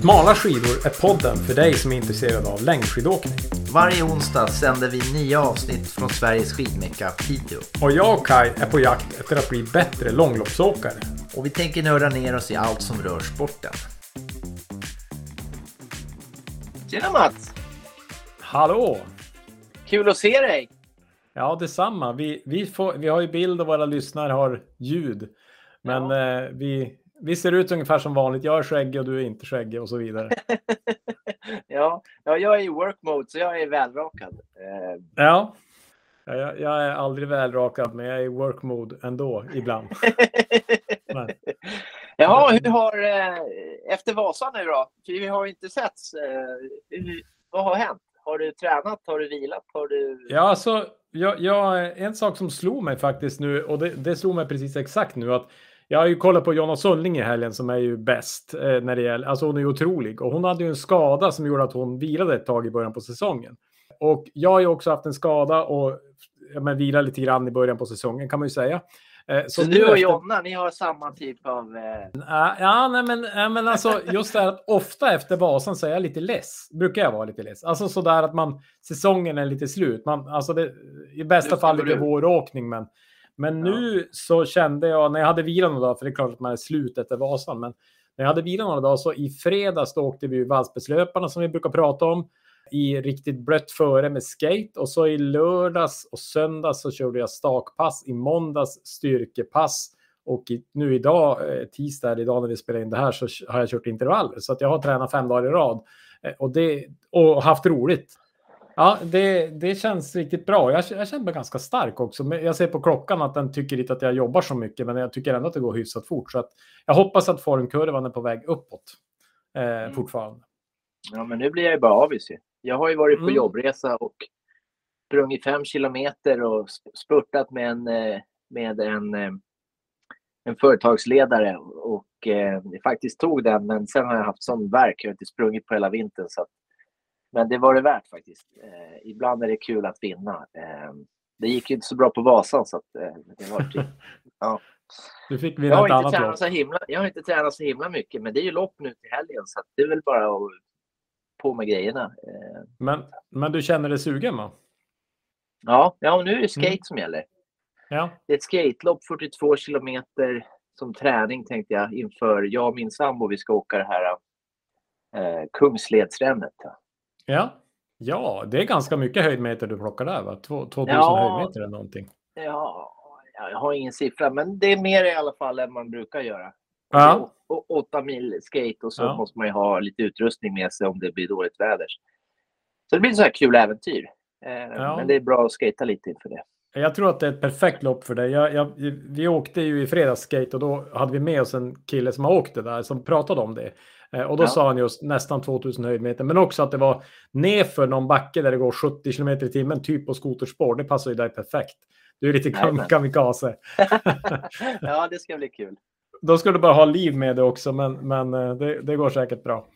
Smala skidor är podden för dig som är intresserad av längdskidåkning. Varje onsdag sänder vi nya avsnitt från Sveriges skidmecka Piteå. Och jag och Kai är på jakt efter att bli bättre långloppsåkare. Och vi tänker nörda ner oss i allt som rör sporten. Tjena Mats! Hallå! Kul att se dig! Ja, detsamma. Vi, vi, får, vi har ju bild och våra lyssnare har ljud. Men Ja. eh, vi, vi ser ut ungefär som vanligt. Jag är skäggig och du är inte skäggig och så vidare. ja, ja, jag är i work mode så jag är välrakad. Eh, Ja, Ja, jag, jag är aldrig välrakad, men jag är i work mode ändå ibland. Men, Jaha, hur har... Eh, efter Vasa nu då? För vi har inte setts. Eh, vad har hänt? Har du tränat? Har du vilat? Har du... ja, alltså, jag, jag, en sak som slog mig faktiskt nu, och det, det slog mig precis exakt nu, att jag har ju kollat på Jonna Sundling i helgen som är ju bäst eh, när det gäller, alltså hon är ju otrolig och hon hade ju en skada som gjorde att hon vilade ett tag i början på säsongen. Och jag har ju också haft en skada och ja, men vilade lite grann i början på säsongen kan man ju säga. Eh, Så nu du och efter- Jonna, ni har samma typ av... Eh, Ja, ja nej, men, nej, men alltså just det här att ofta efter Vasan så är jag lite less. Brukar jag vara lite less. Alltså sådär att man säsongen är lite slut. Man, alltså det, I bästa fall lite våråkning. Men, men nu så kände jag när jag hade vilat några dagar, för det är klart att man är slut efter Vasan. Men när jag hade vilat några dagar så i fredags då åkte vi ju Valsbergslöparna som vi brukar prata om. I riktigt blött före med skate och så i lördags och söndags så körde jag stakpass. I måndags styrkepass. Och i, nu idag, eh, tisdag, idag när vi spelar in det här, så har jag kört intervaller. Så att jag har tränat fem dagar i rad. Eh, och, det, och haft roligt. Ja, det, det känns riktigt bra. Jag, jag känner mig ganska stark också. Men jag ser på klockan att den tycker inte att jag jobbar så mycket, men jag tycker ändå att det går hyfsat fort. Så att jag hoppas att formkurvan är på väg uppåt eh, fortfarande. ja, men nu blir jag ju bara avis. Jag har ju varit på Mm. jobbresa och sprungit fem kilometer och sp- spurtat med en, eh, med en, eh, en företagsledare och eh, faktiskt tog den men sen har jag haft sån värk. Jag har inte sprungit på hela vintern. Så att, men det var det värt faktiskt. Eh, ibland är det kul att vinna. Eh, det gick ju inte så bra på Vasan så att, eh, det var typ, ja. Du fick jag, vinna har ett inte tränat lopp. så himla, jag har inte tränat så himla mycket men det är ju lopp nu till helgen så det är väl bara att på med grejerna. Eh, Men, men du känner dig sugen va? ja, ja, nu är det skate Mm. som gäller. Ja. Det är ett skatelopp 42 kilometer som träning tänkte jag inför jag och min sambo. Vi ska åka det här eh, Kungsledsrännet. Ja. ja, det är ganska mycket höjdmeter du plockar där va? Två- 2000 Ja. höjdmeter eller någonting. Ja, jag har ingen siffra, men det är mer i alla fall än man brukar göra. Ja. Å- Åtta mil skate och så Ja. måste man ju ha lite utrustning med sig om det blir dåligt väder. Så det blir så här kul äventyr. Eh, Ja. Men det är bra att skata lite inför det. Jag tror att det är ett perfekt lopp för dig. Jag, jag, vi åkte ju i fredags skate och då hade vi med oss en kille som har åkt det där som pratade om det. Eh, och då Ja. sa han just nästan 2000 höjdmeter, men också att det var nerför någon backe där det går 70 km i timmen, typ på skoterspår. Det passar ju dig perfekt. Du är lite kam- kamikaze. ja, det ska bli kul. Då ska du bara ha liv med det också, men, men eh, det, det går säkert bra.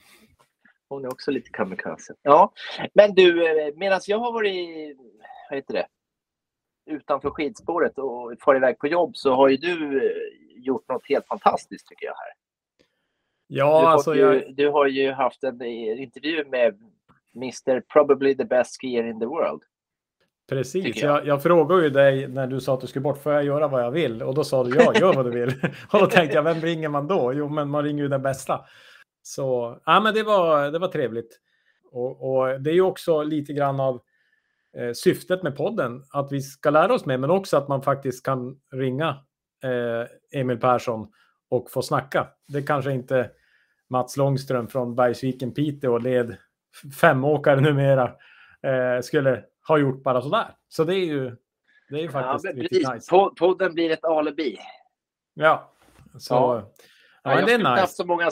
Hon är också lite kamikaze. Ja, men du, medan jag har varit, vad heter det, utanför skidspåret och far iväg på jobb så har ju du eh, gjort något helt fantastiskt tycker jag här. Du, Ja, har alltså ju, jag, du har ju haft en eh, intervju med Mr. Probably the best skier in the world. precis. jag. Jag, jag frågade ju dig när du sa att du skulle bort, får jag göra vad jag vill? Och då sa du ja, gör vad du vill. och då tänkte jag, vem ringer man då? Jo, men man ringer ju den bästa. Så ja, men det var, det var trevligt. Och, och det är ju också lite grann av eh, syftet med podden, att vi ska lära oss mer, men också att man faktiskt kan ringa eh, Emil Persson och få snacka. Det kanske inte Mats Långström från Bergsviken, Piteå, led femåkare numera, eh, skulle ha gjort bara sådär. Så det är ju, det är ju Ja, faktiskt men riktigt nice. Po- Podden blir ett alibi. Ja, så Ja. ja. Ja, jag skulle inte är haft nice. så många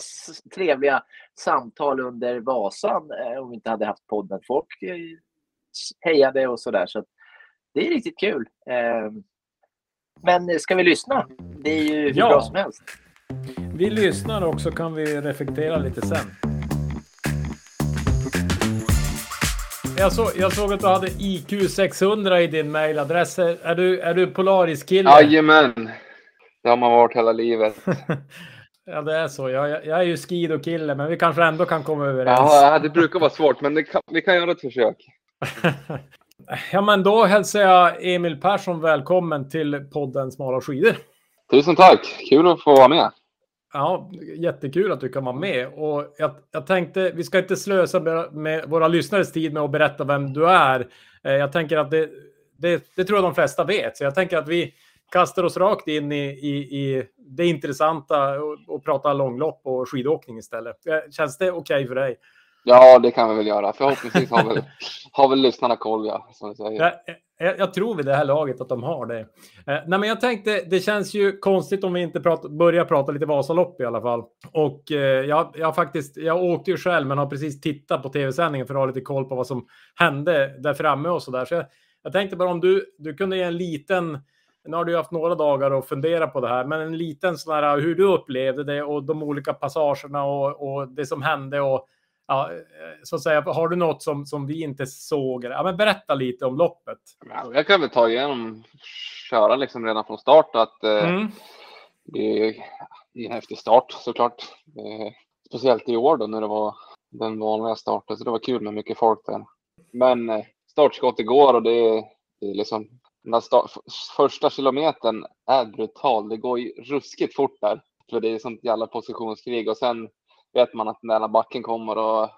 trevliga samtal under Vasan eh, om vi inte hade haft podden. Folk eh, hejade och sådär. Så det är riktigt kul. Eh, Men ska vi lyssna? Det är ju hur Ja. bra som helst. Vi lyssnar och så kan vi reflektera lite sen. Jag, så, jag såg att du hade IQ 600 i din mailadress. Är du, är du Polaris-kille? Jajamän. Det har man varit hela livet. Ja, det är så. Jag, jag är ju skido-kille, men vi kanske ändå kan komma överens. Ja, det brukar vara svårt, men kan, vi kan göra ett försök. ja, men då hälsar jag Emil Persson välkommen till podden Smala skidor. Tusen tack! Kul att få vara med. Ja, jättekul att du kan vara med. Och jag, jag tänkte, vi ska inte slösa med, med våra lyssnares tid med att berätta vem du är. Eh, jag tänker att det, det, det, tror jag de flesta vet. Så jag tänker att vi kastar oss rakt in i, i, i det intressanta och, och pratar långlopp och skidåkning istället. Eh, känns det okej okay för dig? Ja, det kan vi väl göra. Förhoppningsvis har väl, har väl lyssnarna koll, ja. Som säger. Jag, jag, tror vid det här laget att de har det. Eh, nej, men jag tänkte, det känns ju konstigt om vi inte prat, börjar prata lite Vasalopp i alla fall. Och eh, jag, jag faktiskt, jag åkte ju själv, men har precis tittat på tv-sändningen för att ha lite koll på vad som hände där framme och så där. Så jag, jag tänkte bara om du, du kunde ge en liten nu har du haft några dagar att fundera på det här, men en liten sån här hur du upplevde det och de olika passagerna och, och det som hände och ja, så att säga, har du något som, som vi inte såg? Ja, men berätta lite om loppet. Jag kan väl ta igenom, köra liksom redan från start att eh, mm. det, är, det är en häftig start såklart. Eh, speciellt i år då när det var den vanliga starten, så det var kul med mycket folk där. Men eh, startskott igår och det, det är liksom den start, första kilometern är brutal. Det går ju ruskigt fort där. För det är sånt jävla positionskrig och sen vet man att den där backen kommer och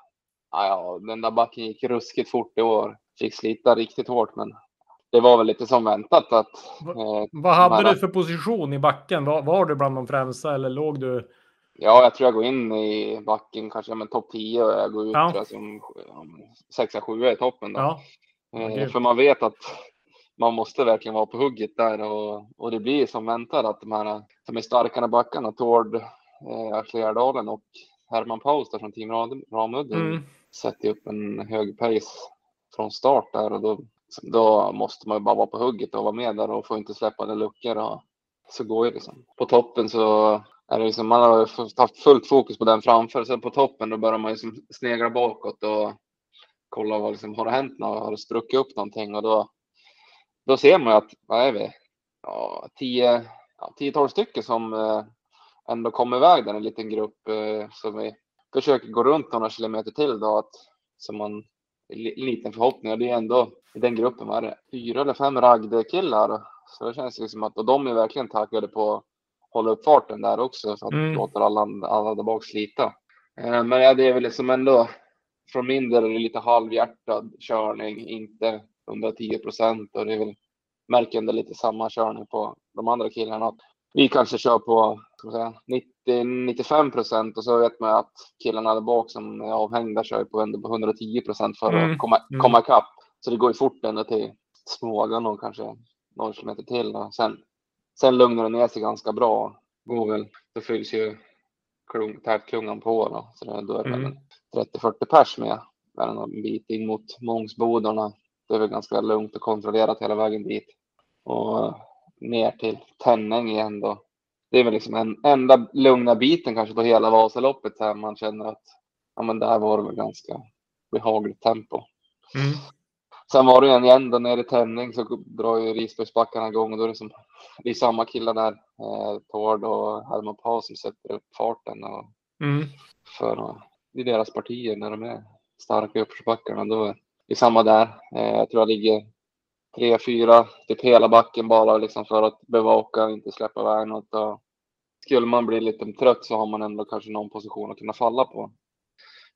ja, den där backen gick ruskigt fort i år. Fick slita riktigt hårt, men det var väl lite som väntat att. Eh, vad hade här... du för position i backen? Var, var, du bland de främsta eller låg du? Ja, jag tror jag går in i backen kanske men topp 10 och jag går ut ja. jag, som 6-7 i toppen. Då. Ja. Eh, för man vet att man måste verkligen vara på hugget där och, och det blir som väntat att de här som är starkare backarna, Tord, eh, Gärdalen och Herman Paus från Team Ramudden mm. sätter upp en hög pace från start där och då, då måste man ju bara vara på hugget och vara med där och få inte släppa några luckor. Och, så går ju liksom. På toppen så är det liksom, man har haft fullt fokus på den framför. Sen på toppen då börjar man liksom snegla bakåt och kolla vad liksom, har det hänt något? Har det spruckit upp någonting? Och då, då ser man ju att, vad är vi? Ja, 10-12 ja, stycken som eh, ändå kom iväg där en liten grupp eh, som vi försöker gå runt några kilometer till då att som man liten förhoppning och det är ändå i den gruppen var det fyra eller fem raggdekillar så det känns liksom att och de är verkligen taggade på att hålla upp farten där också så att mm. låter alla, alla där bak slita. Eh, men ja, det är väl liksom ändå från min del är det lite halvhjärtad körning, inte 110 procent och det är väl märker ändå lite samma körning på de andra killarna vi kanske kör på 90-95 procent och så vet man att killarna där bak som är avhängda kör på, ändå på 110 procent för mm. att komma, mm. komma ikapp. Så det går ju fort ända till Smågan och kanske några kilometer till. Då. Sen, sen lugnar det ner sig ganska bra. Går väl, då fylls ju klung, tätklungan på då. Så det, då är det mm. 30-40 pers med. Där en bit in mot Mångsbodarna. Det är väl ganska lugnt och kontrollerat hela vägen dit. Och ner till Tänning igen då. Det är väl liksom en enda lugna biten kanske på hela Vasaloppet här man känner att ja, men där var det väl ganska behagligt tempo. Mm. Sen var det ju en igen då nere i Tänning så drar ju Risbergsbackarna igång och då är det som det är samma killar där, eh, Tord och Herman Pau som sätter upp farten och mm. för i deras partier när de är starka i uppförsbackarna då är det samma där. Eh, jag tror jag ligger tre, fyra, typ hela backen bara liksom för att bevaka och inte släppa iväg något. Och skulle man bli lite trött så har man ändå kanske någon position att kunna falla på.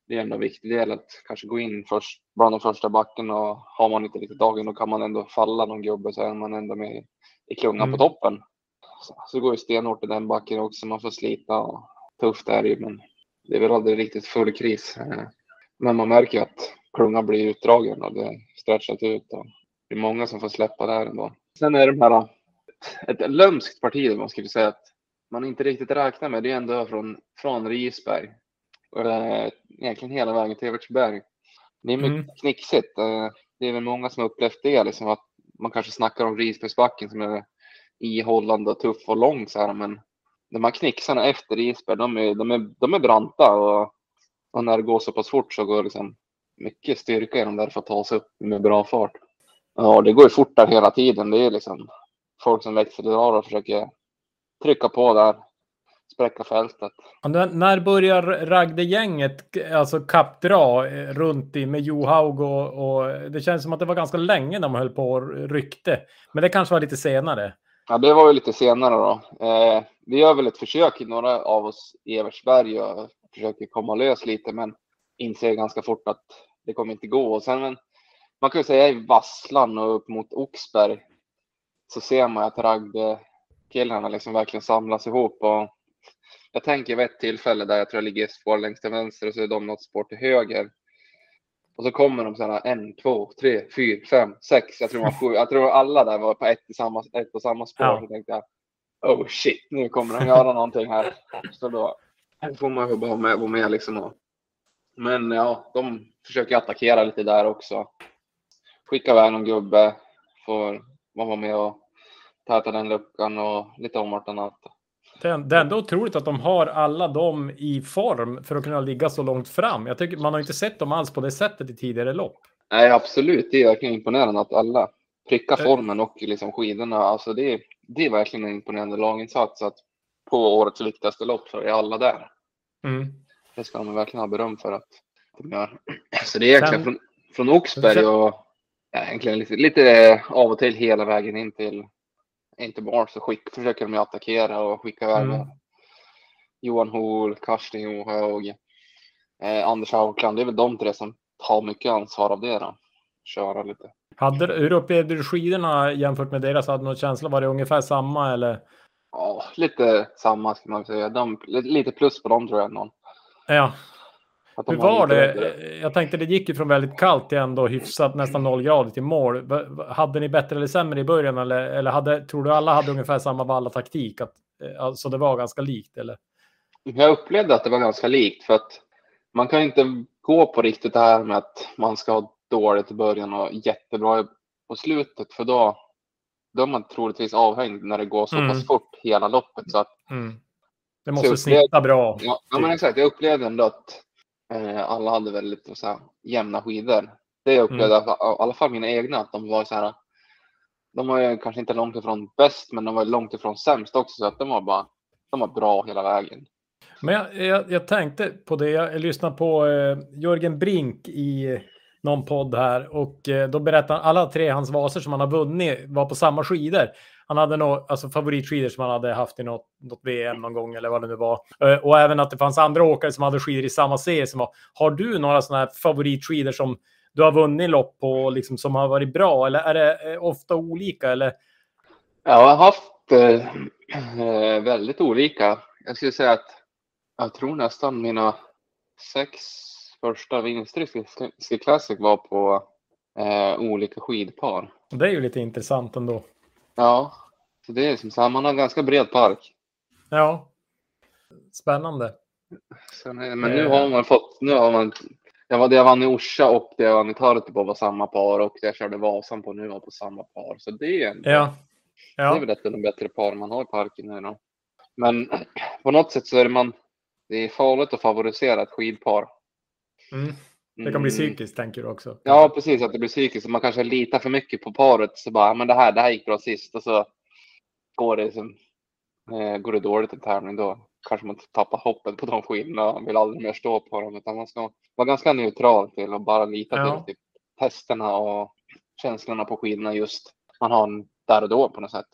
Det är ändå en viktig del att kanske gå in först bland de första backen och har man inte riktigt dagen då kan man ändå falla någon gubbe så är man ändå med i klungan mm. på toppen. Så, så det går ju stenhårt i den backen också. Man får slita och tufft är det ju, men det är väl aldrig riktigt full kris. Eh, men man märker att klungan blir utdragen och det stretchat ut. Och det är många som får släppa där ändå. Sen är det de här, ett lömskt parti man skulle säga att man inte riktigt räknar med. Det är ändå från, från Risberg och det är egentligen hela vägen till Evertsberg. Det är mycket mm. knixigt. Eh, det är väl många som har upplevt det, liksom att man kanske snackar om Risbergsbacken som är ihållande och tuff och lång så här, men de här knixarna efter Risberg, de är, de är, de är branta och, och när det går så pass fort så går det liksom mycket styrka i dem där för att ta sig upp med bra fart. Ja, det går ju fort där hela tiden. Det är liksom folk som växer och försöker trycka på där. spräcka fältet. När, börjar Ragde-gänget alltså kappdra eh, runt i med Johaug och, och, det känns som att det var ganska länge när man höll på och ryckte. Men det kanske var lite senare. Ja, det var ju lite senare då. Eh, vi gör väl ett försök, några av oss i Eversberg och försöker komma lös lite, men inser ganska fort att det kommer inte gå. Och sen, man kan ju säga i Vasslan och upp mot Oxberg så ser man att Ragde killarna liksom verkligen samlas ihop och jag tänker vid ett tillfälle där jag tror jag ligger spår längst till vänster och så är de något spår till höger. Och så kommer de så här en, två, tre, fyra, fem, sex. Jag tror, man, sju, jag tror alla där var på ett, i samma, ett och samma spår. Ja. Så tänkte jag, oh shit, nu kommer de göra någonting här. Så då får man ju bara med, vara med liksom. Och, men ja, de försöker attackera lite där också. Skicka iväg någon gubbe, får vara med och täta den luckan och lite om vartannat. Det, det är ändå otroligt att de har alla dem i form för att kunna ligga så långt fram. Jag tycker man har inte sett dem alls på det sättet i tidigare lopp. Nej, absolut. Det är verkligen imponerande att alla prickar eh. formen och liksom skidorna. Alltså det, är, det är verkligen en imponerande laginsats att på årets viktigaste lopp så är alla där. Mm. Det ska de verkligen ha beröm för att de gör. Så det är egentligen Sen... från, från Oxberg och ja, egentligen lite, lite av och till hela vägen in till inte bara så skick, försöker de attackera och skicka iväg mm. Johan Hohl, Karsten Johaug, eh, Anders Haugland. Det är väl de tre som tar mycket ansvar av det då. Köra lite. Hade, hur upplevde du skidorna jämfört med deras? Hade du någon känsla? Var det ungefär samma eller? Ja, lite samma ska man säga. De, lite plus på dem tror jag. Någon. Ja, hur var det? Jag tänkte det gick ju från väldigt kallt till ändå hyfsat nästan nollgradigt i mål. Hade ni bättre eller sämre i början eller, eller hade, tror du alla hade ungefär samma valla taktik? Att, alltså det var ganska likt eller? Jag upplevde att det var ganska likt för att man kan inte gå på riktigt det här med att man ska ha dåligt i början och jättebra på slutet för då, då är man troligtvis avhängd när det går så mm. pass fort hela loppet. Så att, mm. Det måste upplevde, snitta bra. Ja, ja, men exakt. Jag upplevde ändå att Eh, alla hade väldigt så här, jämna skidor. Det jag upplevde, mm. i alla fall mina egna, att de var så här. De var ju kanske inte långt ifrån bäst, men de var långt ifrån sämst också, så att de var bara. De var bra hela vägen. Men jag, jag, jag tänkte på det. Jag lyssnade på eh, Jörgen Brink i någon podd här och eh, då berättade han alla tre hans vaser som han har vunnit var på samma skidor. Han hade nog alltså favoritskidor som han hade haft i något, något VM någon gång eller vad det nu var. Eh, och även att det fanns andra åkare som hade skidor i samma serie. Som var, har du några sådana här favoritskidor som du har vunnit lopp på liksom, som har varit bra? Eller är det eh, ofta olika? Eller? Jag har haft eh, väldigt olika. Jag skulle säga att jag tror nästan mina sex första vinster i Ski Classic var på eh, olika skidpar. Det är ju lite intressant ändå. Ja, så det är som så här, man har en ganska bred park. Ja, spännande. Sen, men nu har man fått, nu har man, jag var det jag vann i Orsa och det jag vann i Tartu på var samma par och det jag körde Vasan på nu var på samma par. Så det är ändå, ja. Ja. det är väl ett av de bättre par man har i parken nu då. Men på något sätt så är det man, det är farligt att favorisera ett skidpar. Mm. Det kan bli mm. psykiskt tänker du också? Ja, precis. Att det blir psykiskt. Man kanske litar för mycket på paret. Så bara, men det här, det här gick bra sist. Och så går det, liksom, eh, går det dåligt en tävling då kanske man tappar hoppet på de skidorna. Man vill aldrig mer stå på dem. Utan man ska vara ganska neutral till och bara lita ja. till testerna och känslorna på skidorna just man har en där och då på något sätt.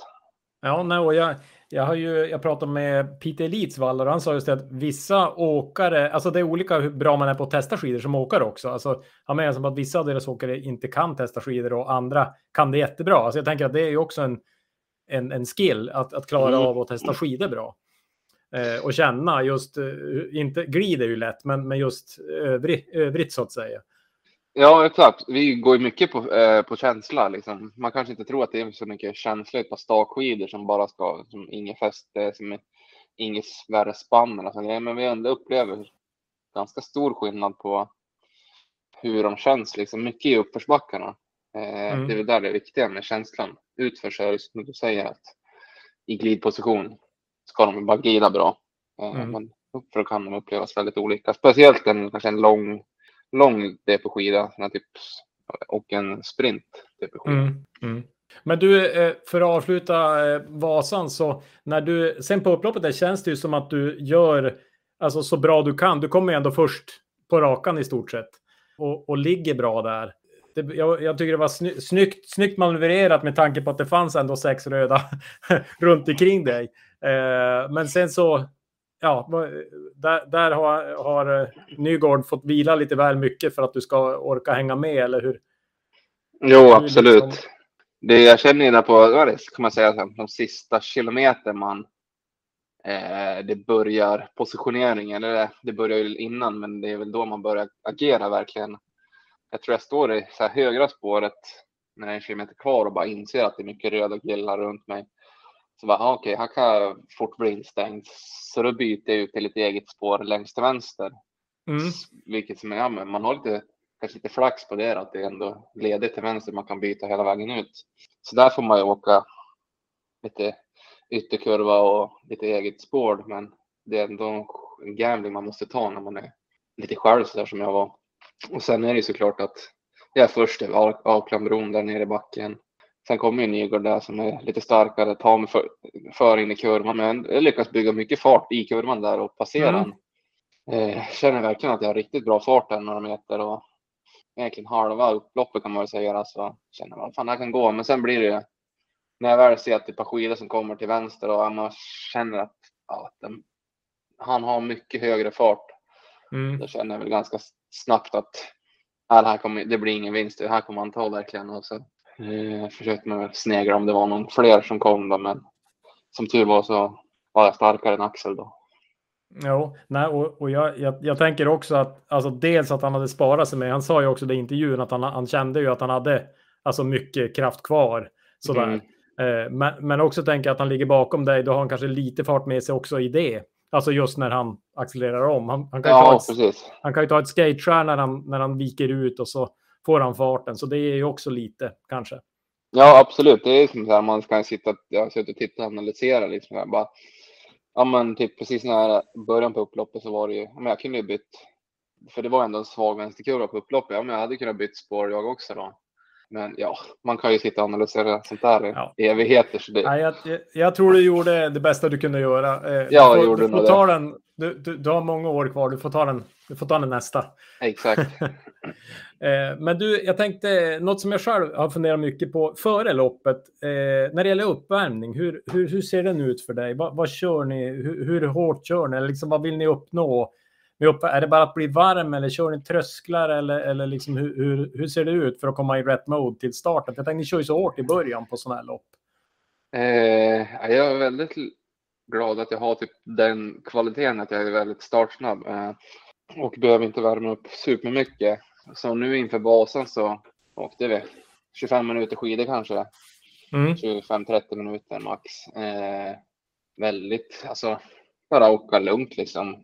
Ja, nej, och jag, jag har ju, jag pratade med Peter Elitsvall och han sa just det att vissa åkare, alltså det är olika hur bra man är på att testa skidor som åkare också. Alltså, han menar som att vissa av deras åkare inte kan testa skidor och andra kan det jättebra. Alltså jag tänker att det är ju också en, en, en skill att, att klara mm. av att testa skidor bra. Eh, och känna just, eh, inte glid är ju lätt, men, men just övrig, övrigt så att säga. Ja, exakt. Vi går ju mycket på, eh, på känsla. Liksom. Man kanske inte tror att det är så mycket känsla på stakskidor som bara ska, som inget fäste, som inget värre spann eller sånt. Men vi ändå upplever ganska stor skillnad på hur de känns, liksom mycket i uppförsbackarna. Eh, mm. Det är väl där det är viktiga med känslan. Utför så är som du säger att i glidposition ska de bara glida bra. Eh, mm. Men uppför kan de upplevas väldigt olika. Speciellt en, kanske en lång lång DP-skida typ, och en sprint DP-skida. Mm, mm. Men du, eh, för att avsluta eh, Vasan, så när du sen på upploppet där känns det ju som att du gör alltså så bra du kan. Du kommer ju ändå först på rakan i stort sett och, och ligger bra där. Det, jag, jag, tycker det var sny, snyggt, snyggt manövrerat med tanke på att det fanns ändå sex röda runt omkring dig. Eh, men sen så, ja, där, där har, har Nygård fått vila lite väl mycket för att du ska orka hänga med, eller hur? Jo, absolut. Liksom... Det jag känner där på, vad det, kan man säga, de sista kilometer man eh, det börjar positioneringen, eller det börjar ju innan, men det är väl då man börjar agera verkligen. Jag tror jag står i så här högra spåret när det är en kilometer kvar och bara inser att det är mycket röda killar runt mig. Så bara, ah, okej, okay, här kan jag fort bli instängd. Så då byter jag ut till ett eget spår längst till vänster. Mm. Vilket som är, ja, men man har lite, kanske lite flax på det, att det är ändå ledigt till vänster. Man kan byta hela vägen ut. Så där får man ju åka lite ytterkurva och lite eget spår. Men det är ändå en gambling man måste ta när man är lite själv så där som jag var. Och sen är det såklart att jag är först över Auklandbron där nere i backen. Sen kommer ju Nygård där som är lite starkare, tar mig för, för in i kurvan. Men jag lyckas bygga mycket fart i kurvan där och passera mm. Eh, känner verkligen att jag har riktigt bra fart där några meter och egentligen halva upploppet kan man väl säga. Så känner man fan, det här kan gå. Men sen blir det ju när jag väl ser att det är ett par skidor som kommer till vänster och man känner att ja, den, han har mycket högre fart. Mm. Då känner jag väl ganska snabbt att det, här kommer, det blir ingen vinst. Det här kommer han ta verkligen. Och så eh, försökte man väl snegla om det var någon fler som kom då, men som tur var så var jag starkare än Axel då. Jo, nej, och, och jag, jag, jag, tänker också att alltså dels att han hade sparat sig med. Han sa ju också i intervjun att han, han kände ju att han hade alltså mycket kraft kvar sådär. Mm. Eh, men, men också tänka att han ligger bakom dig, då har han kanske lite fart med sig också i det. Alltså just när han accelererar om. Han, han kan, ju ja, ta ett, han kan ju ta ett skate när han, när han viker ut och så får han farten. Så det är ju också lite kanske. Ja, absolut. Det är som så här, man kan sitta, jag har och titta och analysera liksom. Här, bara, ja, men typ precis när början på upploppet så var det ju, men jag kunde ju bytt, för det var ändå en svag vänsterkurva på upploppet. Ja, men jag hade kunnat bytt spår jag också då. Men ja, man kan ju sitta och analysera sånt där ja. i evigheter. Så det... ja, jag, jag, tror du gjorde det bästa du kunde göra. Eh, ja, du får, gjorde du får ta det. Den, du, du, du, har många år kvar, du får ta den, du får ta den nästa. Exakt. Eh, men du, jag tänkte, något som jag själv har funderat mycket på före loppet, eh, när det gäller uppvärmning, hur, hur, hur ser den ut för dig? Vad, vad kör ni? Hur, hur hårt kör ni? Liksom, vad vill ni uppnå? Är det bara att bli varm eller kör ni trösklar eller, eller liksom hur, hur, hur, ser det ut för att komma i rätt mode till starten? Jag tänkte, ni kör ju så hårt i början på sådana här lopp. Eh, jag är väldigt glad att jag har typ den kvaliteten att jag är väldigt startsnabb eh, och behöver inte värma upp supermycket. Så nu inför basen så åkte vi 25 minuter skidor kanske. Mm. 25-30 minuter max. Eh, väldigt, alltså bara åka lugnt liksom.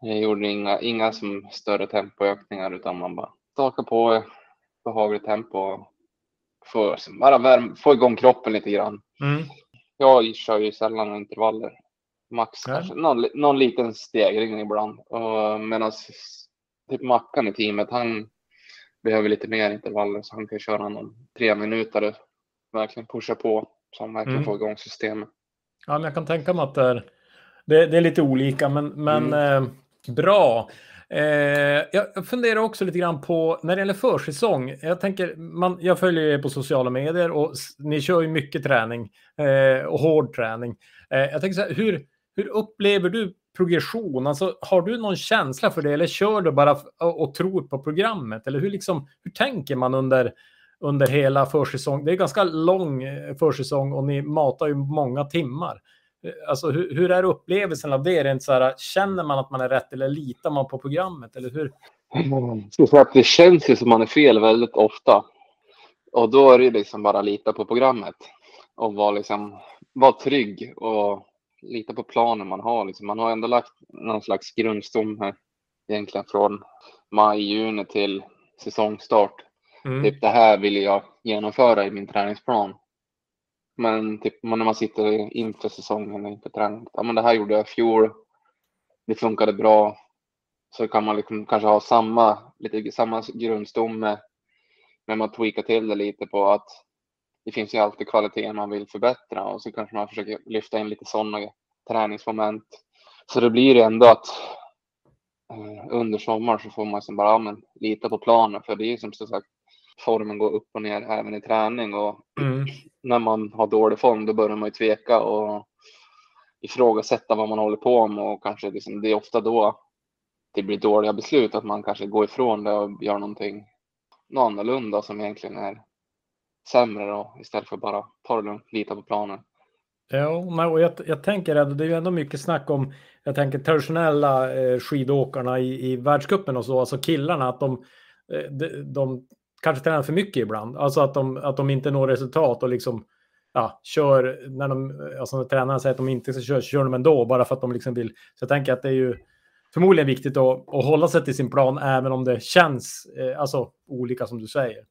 Jag gjorde inga, inga som större tempoökningar utan man bara stakade på behagligt tempo. För, bara värm, få igång kroppen lite grann. Mm. Jag kör ju sällan intervaller. Max ja. kanske någon, någon liten stegring ibland. Medan typ Mackan i teamet, han behöver lite mer intervaller så han kan köra någon tre minuter. Verkligen pusha på så han verkligen mm. får igång systemet. Ja, men jag kan tänka mig att det är, det, det är lite olika, men, men mm. eh, Bra. Eh, jag funderar också lite grann på när det gäller försäsong. Jag tänker, man, jag följer er på sociala medier och ni kör ju mycket träning eh, och hård träning. Eh, jag tänker så här, hur, hur upplever du progression? Alltså, har du någon känsla för det eller kör du bara och, och tror på programmet? Eller hur, liksom, hur tänker man under, under hela försäsong? Det är ganska lång eh, försäsong och ni matar ju många timmar. Alltså, hur, hur är upplevelsen av det? Rent så här, känner man att man är rätt eller litar man på programmet? Eller hur? Mm. Det känns ju som man är fel väldigt ofta. Och då är det liksom bara lita på programmet och vara liksom, var trygg och lita på planen man har. Liksom. Man har ändå lagt någon slags grundstomme egentligen från maj, juni till säsongstart. Mm. Typ det här vill jag genomföra i min träningsplan. Men typ när man sitter inför säsongen, inför träning. Ja, men det här gjorde jag i fjol. Det funkade bra. Så kan man liksom kanske ha samma, lite samma grundstomme. Men man tweakar till det lite på att det finns ju alltid kvaliteter man vill förbättra och så kanske man försöker lyfta in lite sådana träningsmoment. Så det blir ändå att eh, under sommaren så får man liksom bara ja, men, lita på planen för det är som sagt formen går upp och ner även i träning och mm. när man har dålig form då börjar man ju tveka och ifrågasätta vad man håller på med och kanske liksom, det är ofta då det blir dåliga beslut att man kanske går ifrån det och gör någonting något annorlunda som egentligen är sämre då istället för bara ta det lugnt, lita på planen. Ja, och jag, jag tänker att det är ju ändå mycket snack om, jag tänker traditionella eh, skidåkarna i, i världscupen och så, alltså killarna, att de, eh, de, de kanske tränar för mycket ibland. Alltså att de, att de inte når resultat och liksom ja, kör när de, alltså när tränarna säger att de inte ska köra, så kör de ändå bara för att de liksom vill. Så jag tänker att det är ju förmodligen viktigt att, att hålla sig till sin plan även om det känns eh, alltså olika som du säger.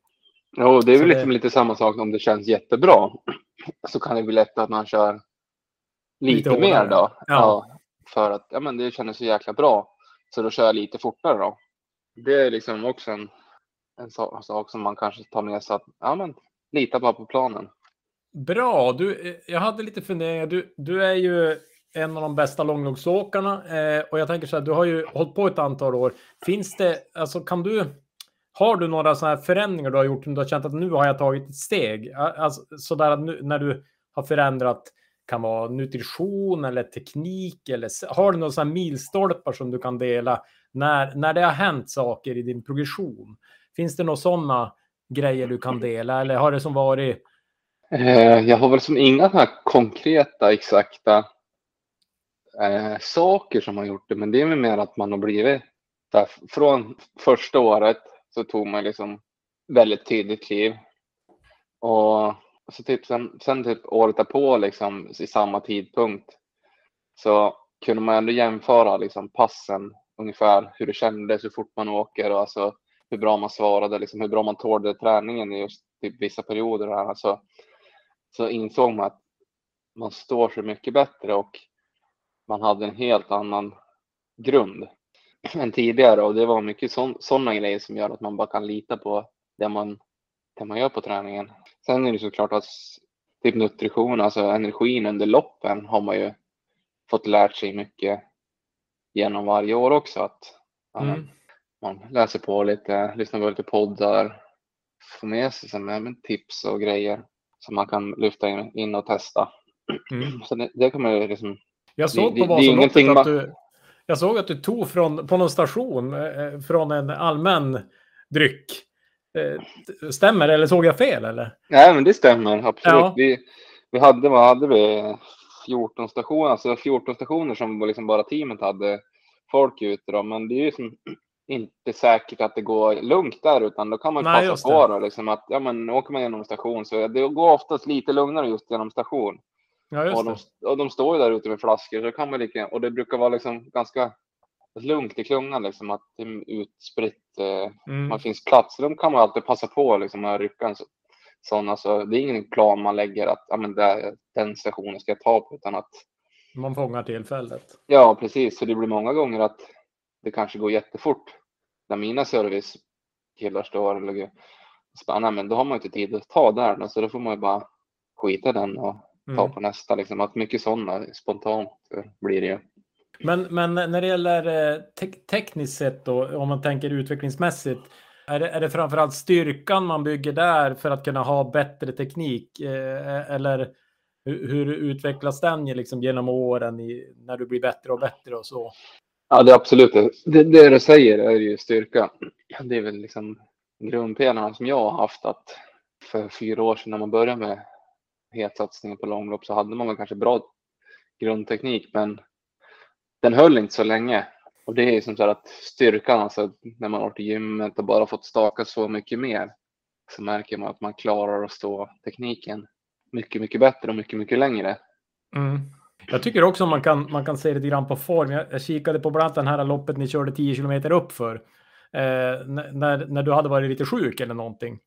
Ja, det är väl det... liksom lite samma sak om det känns jättebra. Så kan det bli lätt att man kör lite, lite mer då. Ja. ja. För att ja, men det känns så jäkla bra. Så då kör jag lite fortare då. Det är liksom också en en sak som man kanske tar med sig att ja, men, lita bara på planen. Bra, du, eh, jag hade lite funderingar. Du, du är ju en av de bästa långloppsåkarna eh, och jag tänker så här, du har ju hållit på ett antal år. Finns det, alltså kan du, har du några sådana här förändringar du har gjort som du har känt att nu har jag tagit ett steg? Alltså, sådär att nu, när du har förändrat, kan vara nutrition eller teknik eller har du några sådana milstolpar som du kan dela när, när det har hänt saker i din progression? Finns det några sådana grejer du kan dela eller har det som varit? Eh, jag har väl som inga här konkreta exakta eh, saker som har gjort det, men det är väl mer att man har blivit där, från första året så tog man liksom väldigt tidigt kliv och så typ sen, sen typ året därpå liksom i samma tidpunkt så kunde man ändå jämföra liksom passen ungefär hur det kändes, hur fort man åker och alltså hur bra man svarade, liksom hur bra man tålde träningen i just typ vissa perioder. Här. Så, så insåg man att man står sig mycket bättre och man hade en helt annan grund än tidigare och det var mycket sådana grejer som gör att man bara kan lita på det man, det man gör på träningen. Sen är det såklart att typ nutrition, alltså energin under loppen har man ju fått lärt sig mycket genom varje år också. Att, mm man läser på lite, lyssnar på lite poddar, får med sig som, med tips och grejer som man kan lyfta in, in och testa. Mm. Så det, det ju liksom... Jag såg på Vasaloppet att du, jag såg att du tog från, på någon station eh, från en allmän dryck. Eh, stämmer eller såg jag fel eller? Nej, men det stämmer absolut. Ja. Vi, vi hade, vad hade vi? 14 stationer, alltså 14 stationer som liksom bara teamet hade folk ute då, men det är ju som inte säkert att det går lugnt där, utan då kan man Nej, passa på då, liksom att ja, men åker man genom station så det går oftast lite lugnare just genom station. Ja, och, de, och de står ju där ute med flaskor, så kan man lika, och det brukar vara liksom ganska lugnt i klungan, liksom att det är utspritt, eh, mm. man finns plats. Så de kan man alltid passa på liksom att rycka en sån, alltså, det är ingen plan man lägger att ja, men det, den stationen ska jag ta på, utan att man fångar tillfället. Ja, precis. Så det blir många gånger att det kanske går jättefort när mina servicekillar står lägger spannar, men då har man inte tid att ta där, så då får man ju bara skita den och ta mm. på nästa. Liksom. Att mycket sådana spontant blir det ju. Men, men när det gäller eh, te tekniskt sett då, om man tänker utvecklingsmässigt, är det, är det framförallt styrkan man bygger där för att kunna ha bättre teknik? Eh, eller hur, hur utvecklas den liksom genom åren i, när du blir bättre och bättre och så? Ja, det är absolut det. Det du säger är ju styrka. Det är väl liksom grundpelarna som jag har haft att för fyra år sedan när man började med hetsatsningen på långlopp så hade man väl kanske bra grundteknik, men den höll inte så länge. Och det är som så att styrkan, alltså när man har varit i gymmet och bara fått staka så mycket mer, så märker man att man klarar att stå tekniken mycket, mycket bättre och mycket, mycket längre. Mm. Jag tycker också man kan, man kan se lite grann på form. Jag, jag kikade på bland annat den här loppet ni körde 10 kilometer upp för. Eh, när, när du hade varit lite sjuk eller någonting.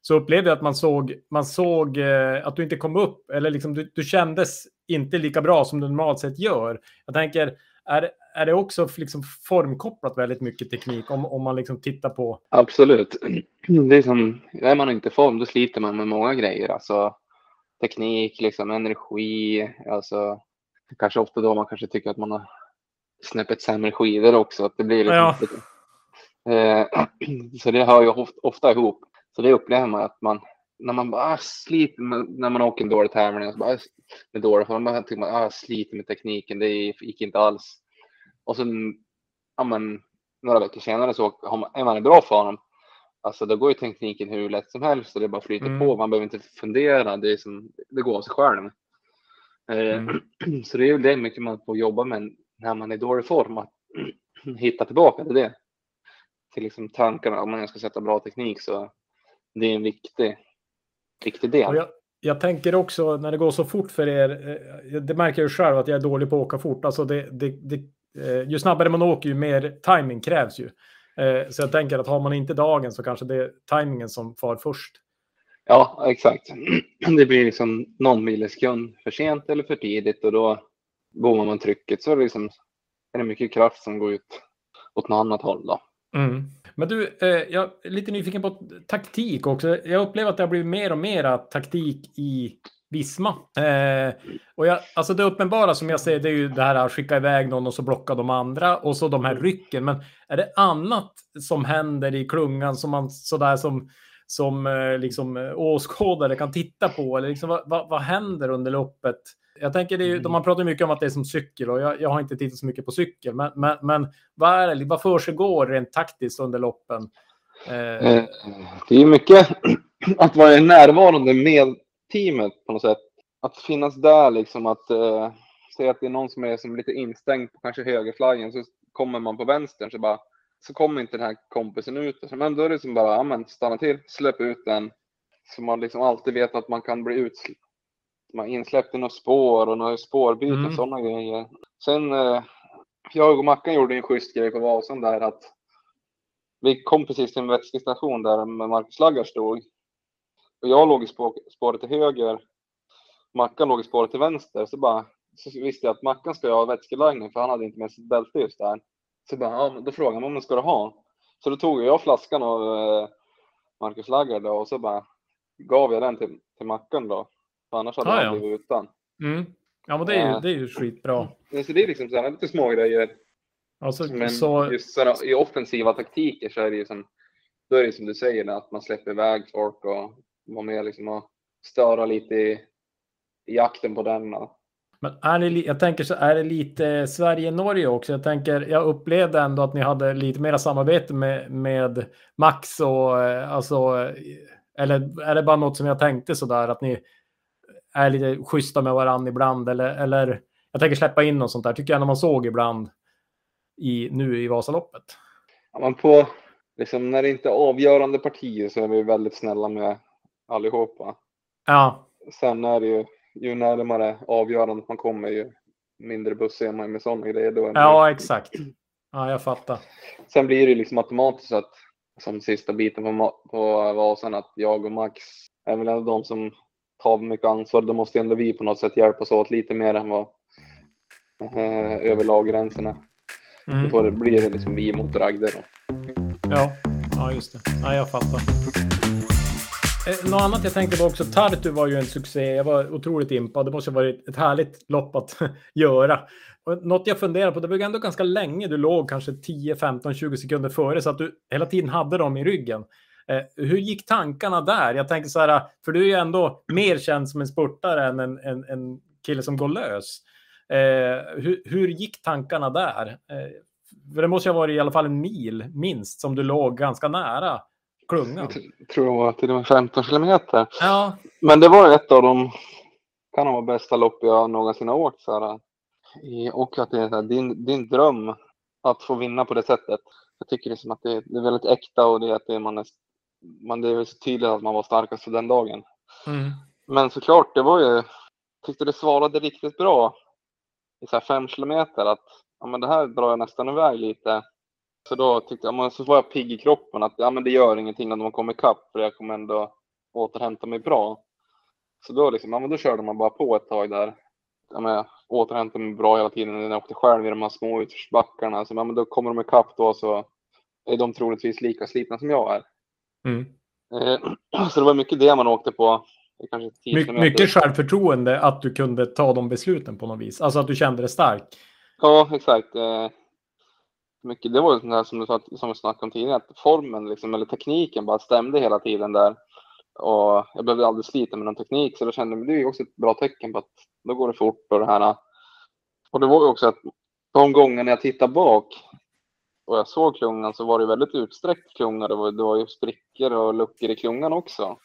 Så upplevde jag att man såg, man såg eh, att du inte kom upp. Eller liksom du, du kändes inte lika bra som du normalt sett gör. Jag tänker, är, är det också liksom formkopplat väldigt mycket teknik om, om man liksom tittar på? Absolut. Det är som, är man inte i form då sliter man med många grejer. Alltså teknik, liksom energi, alltså kanske ofta då man kanske tycker att man har snäppet sämre skidor också. Att det blir liksom ja. lite, eh, så det hör ju ofta ihop. Så det upplever man att man, när man bara ah, sliter med, när man åker en dålig tävling, så bara, med dålig form, man tycker man ah, sliter med tekniken, det gick inte alls. Och sen, ja men, några veckor senare så är man i bra form. Alltså då går ju tekniken hur lätt som helst och det bara flyter mm. på. Man behöver inte fundera, det, är som, det går av sig själv. Eh, mm. Så det är ju det mycket man får jobba med när man är i dålig form, att hitta tillbaka till det. Till liksom tankarna, om man ska sätta bra teknik så det är en viktig, viktig del. Jag, jag, tänker också när det går så fort för er, eh, det märker jag själv att jag är dålig på att åka fort. Alltså det, det, det, eh, ju snabbare man åker ju mer timing krävs ju. Så jag tänker att har man inte dagen så kanske det är tajmingen som far först. Ja, exakt. Det blir liksom någon millisekund för sent eller för tidigt och då bommar man trycket så är det, liksom, är det mycket kraft som går ut åt något annat håll. Då. Mm. Men du, eh, jag är lite nyfiken på taktik också. Jag upplever att det har blivit mer och mer taktik i Visma. Eh, och jag, alltså det uppenbara som jag ser det är ju det här att skicka iväg någon och så blocka de andra och så de här rycken. Men är det annat som händer i klungan som man sådär som som eh, liksom eh, åskådare kan titta på? Eller liksom, vad, vad, vad händer under loppet? Jag tänker, det är, mm. man pratar mycket om att det är som cykel och jag, jag har inte tittat så mycket på cykel. Men, men, men vad, är det, vad försiggår rent taktiskt under loppen? Eh... Det är mycket att vara närvarande med teamet på något sätt. Att finnas där liksom, att eh, säga att det är någon som är som lite instängd på kanske högerflaggen så kommer man på vänstern så bara så kommer inte den här kompisen ut. Men då är det som bara, ja men stanna till, släpp ut den. Så man liksom alltid vet att man kan bli utsläppt. Man insläppt i några spår och några spårbyten, mm. sådana grejer. Sen, eh, jag och Mackan gjorde en schysst grej på Vasan där att vi kom precis till en vätskestation där Marcus Laggar stod. Och jag låg i spåret till höger. Mackan låg i spåret till vänster. Så bara så visste jag att Mackan ska ha vätskelagning för han hade inte med sitt bälte just där. Så bara, ja, då frågade han om ska du ha? Så då tog jag flaskan av eh, Marcus Lagger då och så bara gav jag den till, till Mackan då. För annars hade ah, han ja. blivit utan. Mm. Ja, men det är ju, eh, det är ju skitbra. Så det är liksom så här, lite små grejer. Alltså, men så... just så här, i offensiva taktiker så är det ju som, då är det som du säger, att man släpper iväg folk och vara med liksom och störa lite i, i jakten på den. Och, men är det, jag tänker så är det lite Sverige-Norge också. Jag tänker, jag upplevde ändå att ni hade lite mera samarbete med, med Max och eh, alltså, eller är det bara något som jag tänkte så där att ni är lite schyssta med varandra ibland eller, eller jag tänker släppa in något sånt där. Tycker jag när man såg ibland i, nu i Vasaloppet. Ja, men på, liksom, när det inte är avgörande partier så är vi väldigt snälla med allihopa. Ja. Sen är det ju ju närmare avgörandet man kommer ju mindre buss är man med sådana grejer. Då ja, exakt. Ja, jag fattar. Sen blir det liksom automatiskt att som sista biten på, på Vasan att jag och Max är väl ändå de som tar mycket ansvar. Då måste ändå vi på något sätt hjälpas åt lite mer än vad eh, över laggränserna. Mm. Då blir det liksom vi mot Ragde då. Ja, ja just det. Ja, jag fattar. Eh, något annat jag tänkte på också, Tartu var ju en succé. Jag var otroligt impad. Det måste ha varit ett härligt lopp att göra. Och något jag funderar på, det var ändå ganska länge du låg, kanske 10, 15, 20 sekunder före, så att du hela tiden hade dem i ryggen. Eh, hur gick tankarna där? Jag tänker så här, för du är ju ändå mer känd som en spurtare än en, en, en kille som går lös. Eh, hur, hur, gick tankarna där? Eh, för det måste ju ha varit i alla fall en mil minst som du låg ganska nära klungan. Jag tror att det var 15 kilometer. Ja. Men det var ett av de kan vara bästa lopp jag någonsin har åkt. Så här, och att det är här, din, din dröm att få vinna på det sättet. Jag tycker liksom att det, det är väldigt äkta och det är att det, man är, man, det är så tydligt att man var starkast för den dagen. Mm. Men såklart, det var ju, tyckte det svarade riktigt bra i så här fem kilometer att ja, men det här drar jag nästan iväg lite. Så då tyckte jag, så var jag pigg i kroppen att ja, men det gör ingenting när man kommer ikapp för jag kommer ändå återhämta mig bra. Så då, liksom, ja, men då körde man bara på ett tag där. Ja, men återhämta mig bra hela tiden när jag åkte själv i de här små utförsbackarna. Så, men då kommer de ikapp då så är de troligtvis lika slitna som jag är. Mm. Eh, så det var mycket det man åkte på. My mycket självförtroende att du kunde ta de besluten på något vis. Alltså att du kände dig stark. Ja, exakt. Eh, mycket, det var ju sånt som du som vi snackade om tidigare, att formen liksom, eller tekniken bara stämde hela tiden där. Och jag blev aldrig sliten med någon teknik så då kände jag det är också ett bra tecken på att då går det fort och det här. Och det var ju också att de gångerna jag tittade bak och jag såg klungan så var det väldigt utsträckt klunga. Det var, det var ju sprickor och luckor i klungan också.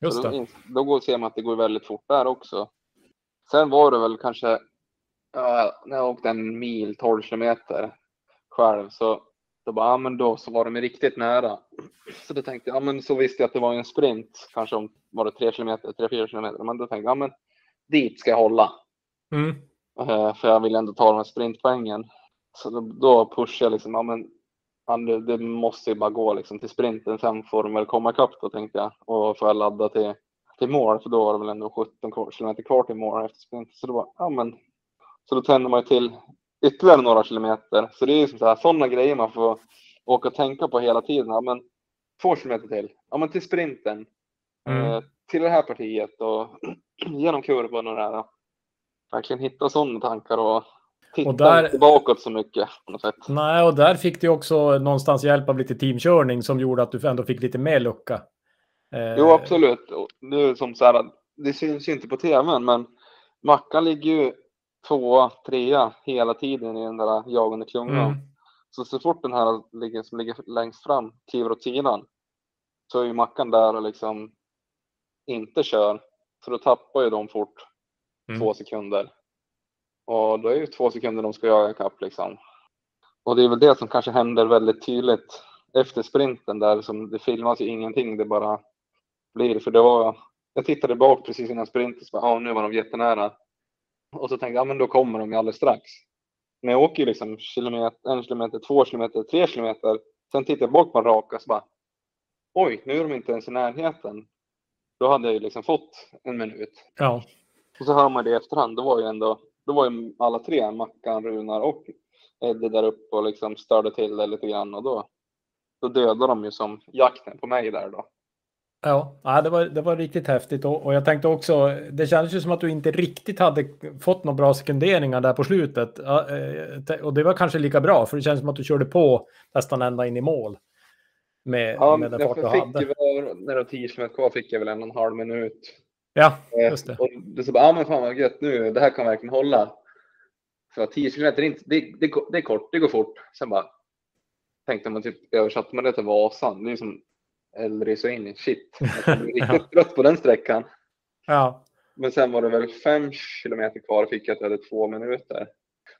Just det. Då, då går, ser man att det går väldigt fort där också. Sen var det väl kanske ja, när jag åkte en mil, 12 kilometer själv så då bara, ja men då så var de riktigt nära. Så då tänkte jag, ja men så visste jag att det var en sprint, kanske om, var det tre kilometer, tre, fyra kilometer. Men då tänkte jag, ja men dit ska jag hålla. Mm. Uh, för jag vill ändå ta de här sprintpoängen. Så då, då pushade jag liksom, ja men det, det måste ju bara gå liksom till sprinten. Sen får de väl komma ikapp då tänkte jag. Och får jag ladda till, till mål, för då var det väl ändå 17 kilometer kvar till mål efter sprint. Så då bara, ja men. Så då tänder man ju till ytterligare några kilometer. Så det är ju som så här, sådana grejer man får åka och tänka på hela tiden. Ja, men två kilometer till. Ja, men till sprinten. Mm. Eh, till det här partiet och genom kurvan och det här. Verkligen hitta sådana tankar och titta och där, inte bakåt så mycket. På något sätt. Nej, och där fick du också någonstans hjälp av lite teamkörning som gjorde att du ändå fick lite mer lucka. Eh, jo, absolut. Är som så här, det syns ju inte på tvn, men Mackan ligger ju tvåa, trea hela tiden i den där jagande klungan. Mm. Så så fort den här ligger, som ligger längst fram kliver åt sidan så är ju Mackan där och liksom inte kör. Så då tappar ju de fort mm. två sekunder. Och då är det två sekunder de ska jaga ikapp liksom. Och det är väl det som kanske händer väldigt tydligt efter sprinten där som det filmas ju ingenting. Det bara blir för det var. Jag tittade bak precis innan sprinten. Så bara, ah, nu var de jättenära. Och så tänkte jag, ja, men då kommer de ju alldeles strax. Men jag åker liksom kilometer, en kilometer, två kilometer, tre kilometer. Sen tittar jag bak på en raka så bara, oj, nu är de inte ens i närheten. Då hade jag ju liksom fått en minut. Ja. Och så hör man det i efterhand. Då var ju ändå, då var ju alla tre, Mackan, Runar och Eddie där uppe och liksom störde till det lite grann och då, då dödade de ju som jakten på mig där då. Ja, det var, det var riktigt häftigt och, och jag tänkte också, det kändes ju som att du inte riktigt hade fått några bra sekunderingar där på slutet. Eh, och det var kanske lika bra, för det känns som att du körde på nästan ända in i mål. Med, ja, med den fart du hade. Väl, när det var 10 km kvar fick jag väl en och en halv minut. Ja, eh, just det. Och det så bara, ja men fan vad gött nu, det här kan verkligen hålla. För 10 km, det, det, det, det är kort, det går fort. Sen bara tänkte man typ översatte man det till Vasan. Det är som Elri så in i shit. Jag blev riktigt trött på den sträckan. Ja. Men sen var det väl fem kilometer kvar och fick jag att jag hade två minuter.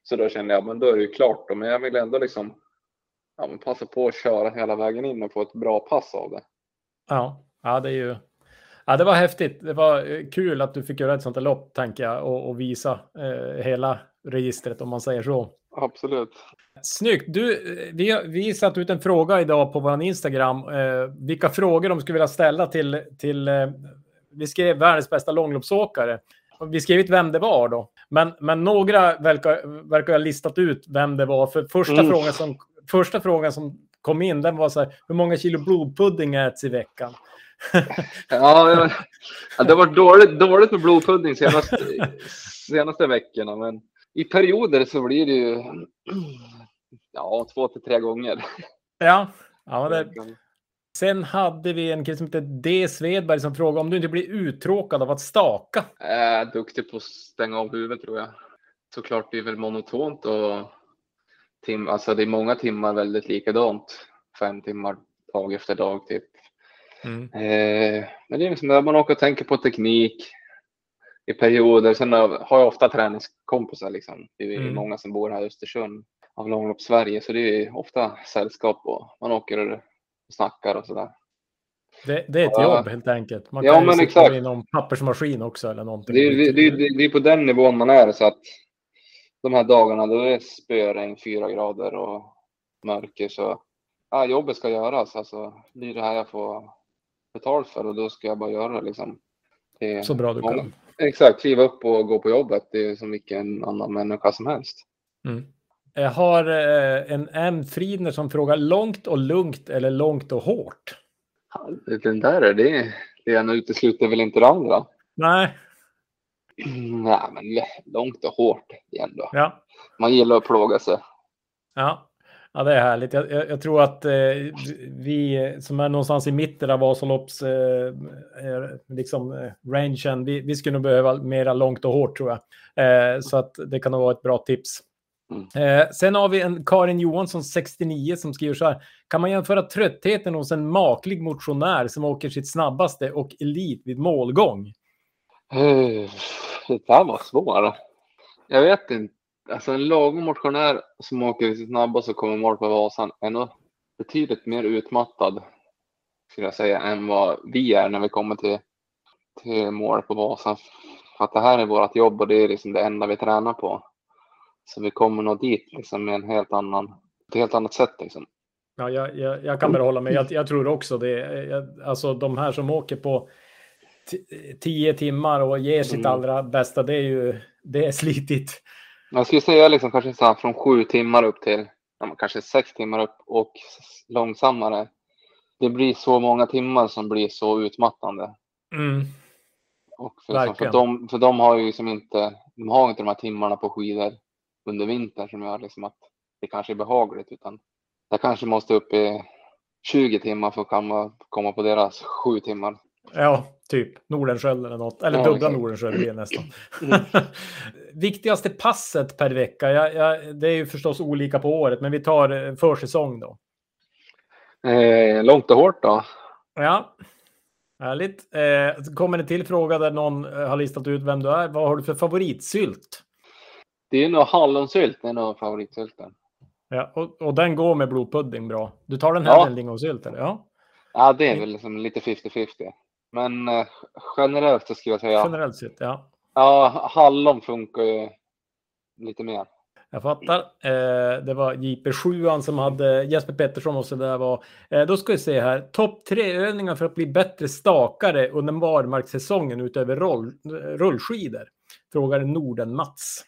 Så då kände jag, men då är det ju klart då. Men jag vill ändå liksom ja, men passa på att köra hela vägen in och få ett bra pass av det. Ja, ja det är ju. Ja, det var häftigt. Det var eh, kul att du fick göra ett sånt här lopp, tänker jag, och, och visa eh, hela registret om man säger så. Absolut. Snyggt. Du, vi, vi satt ut en fråga idag på vår Instagram. Eh, vilka frågor de skulle vilja ställa till... till eh, vi skrev världens bästa långloppsåkare. Vi skrev inte vem det var då. Men, men några verkar, verkar ha listat ut vem det var. För första, mm. frågan som, första frågan som kom in, den var så här, hur många kilo blodpudding äts i veckan? ja, det har varit dåligt, dåligt med blodpudding senaste, senaste veckorna. Men i perioder så blir det ju ja, två till tre gånger. Ja, ja det... Sen hade vi en kille som heter D. Svedberg som frågade om du inte blir uttråkad av att staka. Jag är duktig på att stänga av huvudet tror jag. Såklart det är väl monotont och tim alltså det är många timmar väldigt likadant. Fem timmar dag efter dag typ. Mm. Eh, men det är liksom där man åker och tänker på teknik, i perioder. Sen har jag ofta träningskompisar liksom. Det är mm. många som bor här i Östersund av långlopp Sverige, så det är ofta sällskap och man åker och snackar och sådär. Det, det, är ett ja. jobb helt enkelt. Man kan ja, men exakt. i någon pappersmaskin också eller någonting. Det, det, det, det, är på den nivån man är så att de här dagarna då är det spöregn, fyra grader och mörker så ja, jobbet ska göras. Alltså, det är det här jag får betalt för och då ska jag bara göra det liksom. så bra du många, kan. Exakt, kliva upp och gå på jobbet. Det är som vilken annan människa som helst. Mm. Jag har eh, en M. Fridner som frågar långt och lugnt eller långt och hårt? Den där är det. Det ena utesluter väl inte det andra. Nej. Nej, men långt och hårt ändå. Ja. Man gillar att plåga sig. Ja, ja det är härligt. Jag, jag, jag tror att eh, vi som är någonstans i mitten av Vasalopps eh, liksom, eh, rangen, vi, vi skulle nog behöva mera långt och hårt tror jag. Eh, så att det kan nog vara ett bra tips. Mm. Eh, sen har vi en Karin Johansson, 69, som skriver så här. Kan man jämföra tröttheten hos en maklig motionär som åker sitt snabbaste och elit vid målgång? Uh, det där var svårt. Jag vet inte. Alltså en lagom motionär som åker sitt snabbaste och kommer mål på Vasan är nog betydligt mer utmattad skulle jag säga än vad vi är när vi kommer till, till mål på Vasan. För att det här är vårt jobb och det är liksom det enda vi tränar på. Så vi kommer nog dit liksom med en helt annan, ett helt annat sätt liksom. Ja, jag, jag, jag kan bara hålla med. Jag, jag tror också det. Jag, alltså de här som åker på tio timmar och ger sitt mm. allra bästa, det är ju det är slitigt. Jag skulle säga liksom kanske så här från sju timmar upp till ja, kanske sex timmar upp och långsammare. Det blir så många timmar som blir så utmattande. Mm. Och för, för, de, för de har ju liksom inte, de har inte de här timmarna på skidor under vintern som gör liksom att det kanske är behagligt utan jag kanske måste upp i 20 timmar för att komma, komma på deras sju timmar. Ja, typ Nordenskiöld eller något. Eller ja, dubbla okay. Nordenskiöld blir nästan. Mm. Viktigaste passet per vecka? Ja, ja, det är ju förstås olika på året, men vi tar eh, försäsong då. Eh, långt och hårt då. Ja, härligt. Eh, kommer det till fråga där någon eh, har listat ut vem du är. Vad har du för favoritsylt? Det är nog hallonsylt, det är nog favoritsylten. Ja, och, och den går med blodpudding bra. Du tar den här ja. med lingonsylt eller? Ja. ja, det är väl liksom lite 50-50. Men eh, generellt så skulle jag säga. Generellt sett, ja. Ja, hallon funkar ju lite mer. Jag fattar. Eh, det var JP7 som hade Jesper Pettersson och så där var. Eh, då ska vi se här. Topp tre övningar för att bli bättre stakare under barmarkssäsongen utöver roll, rullskidor. Frågar Norden Mats.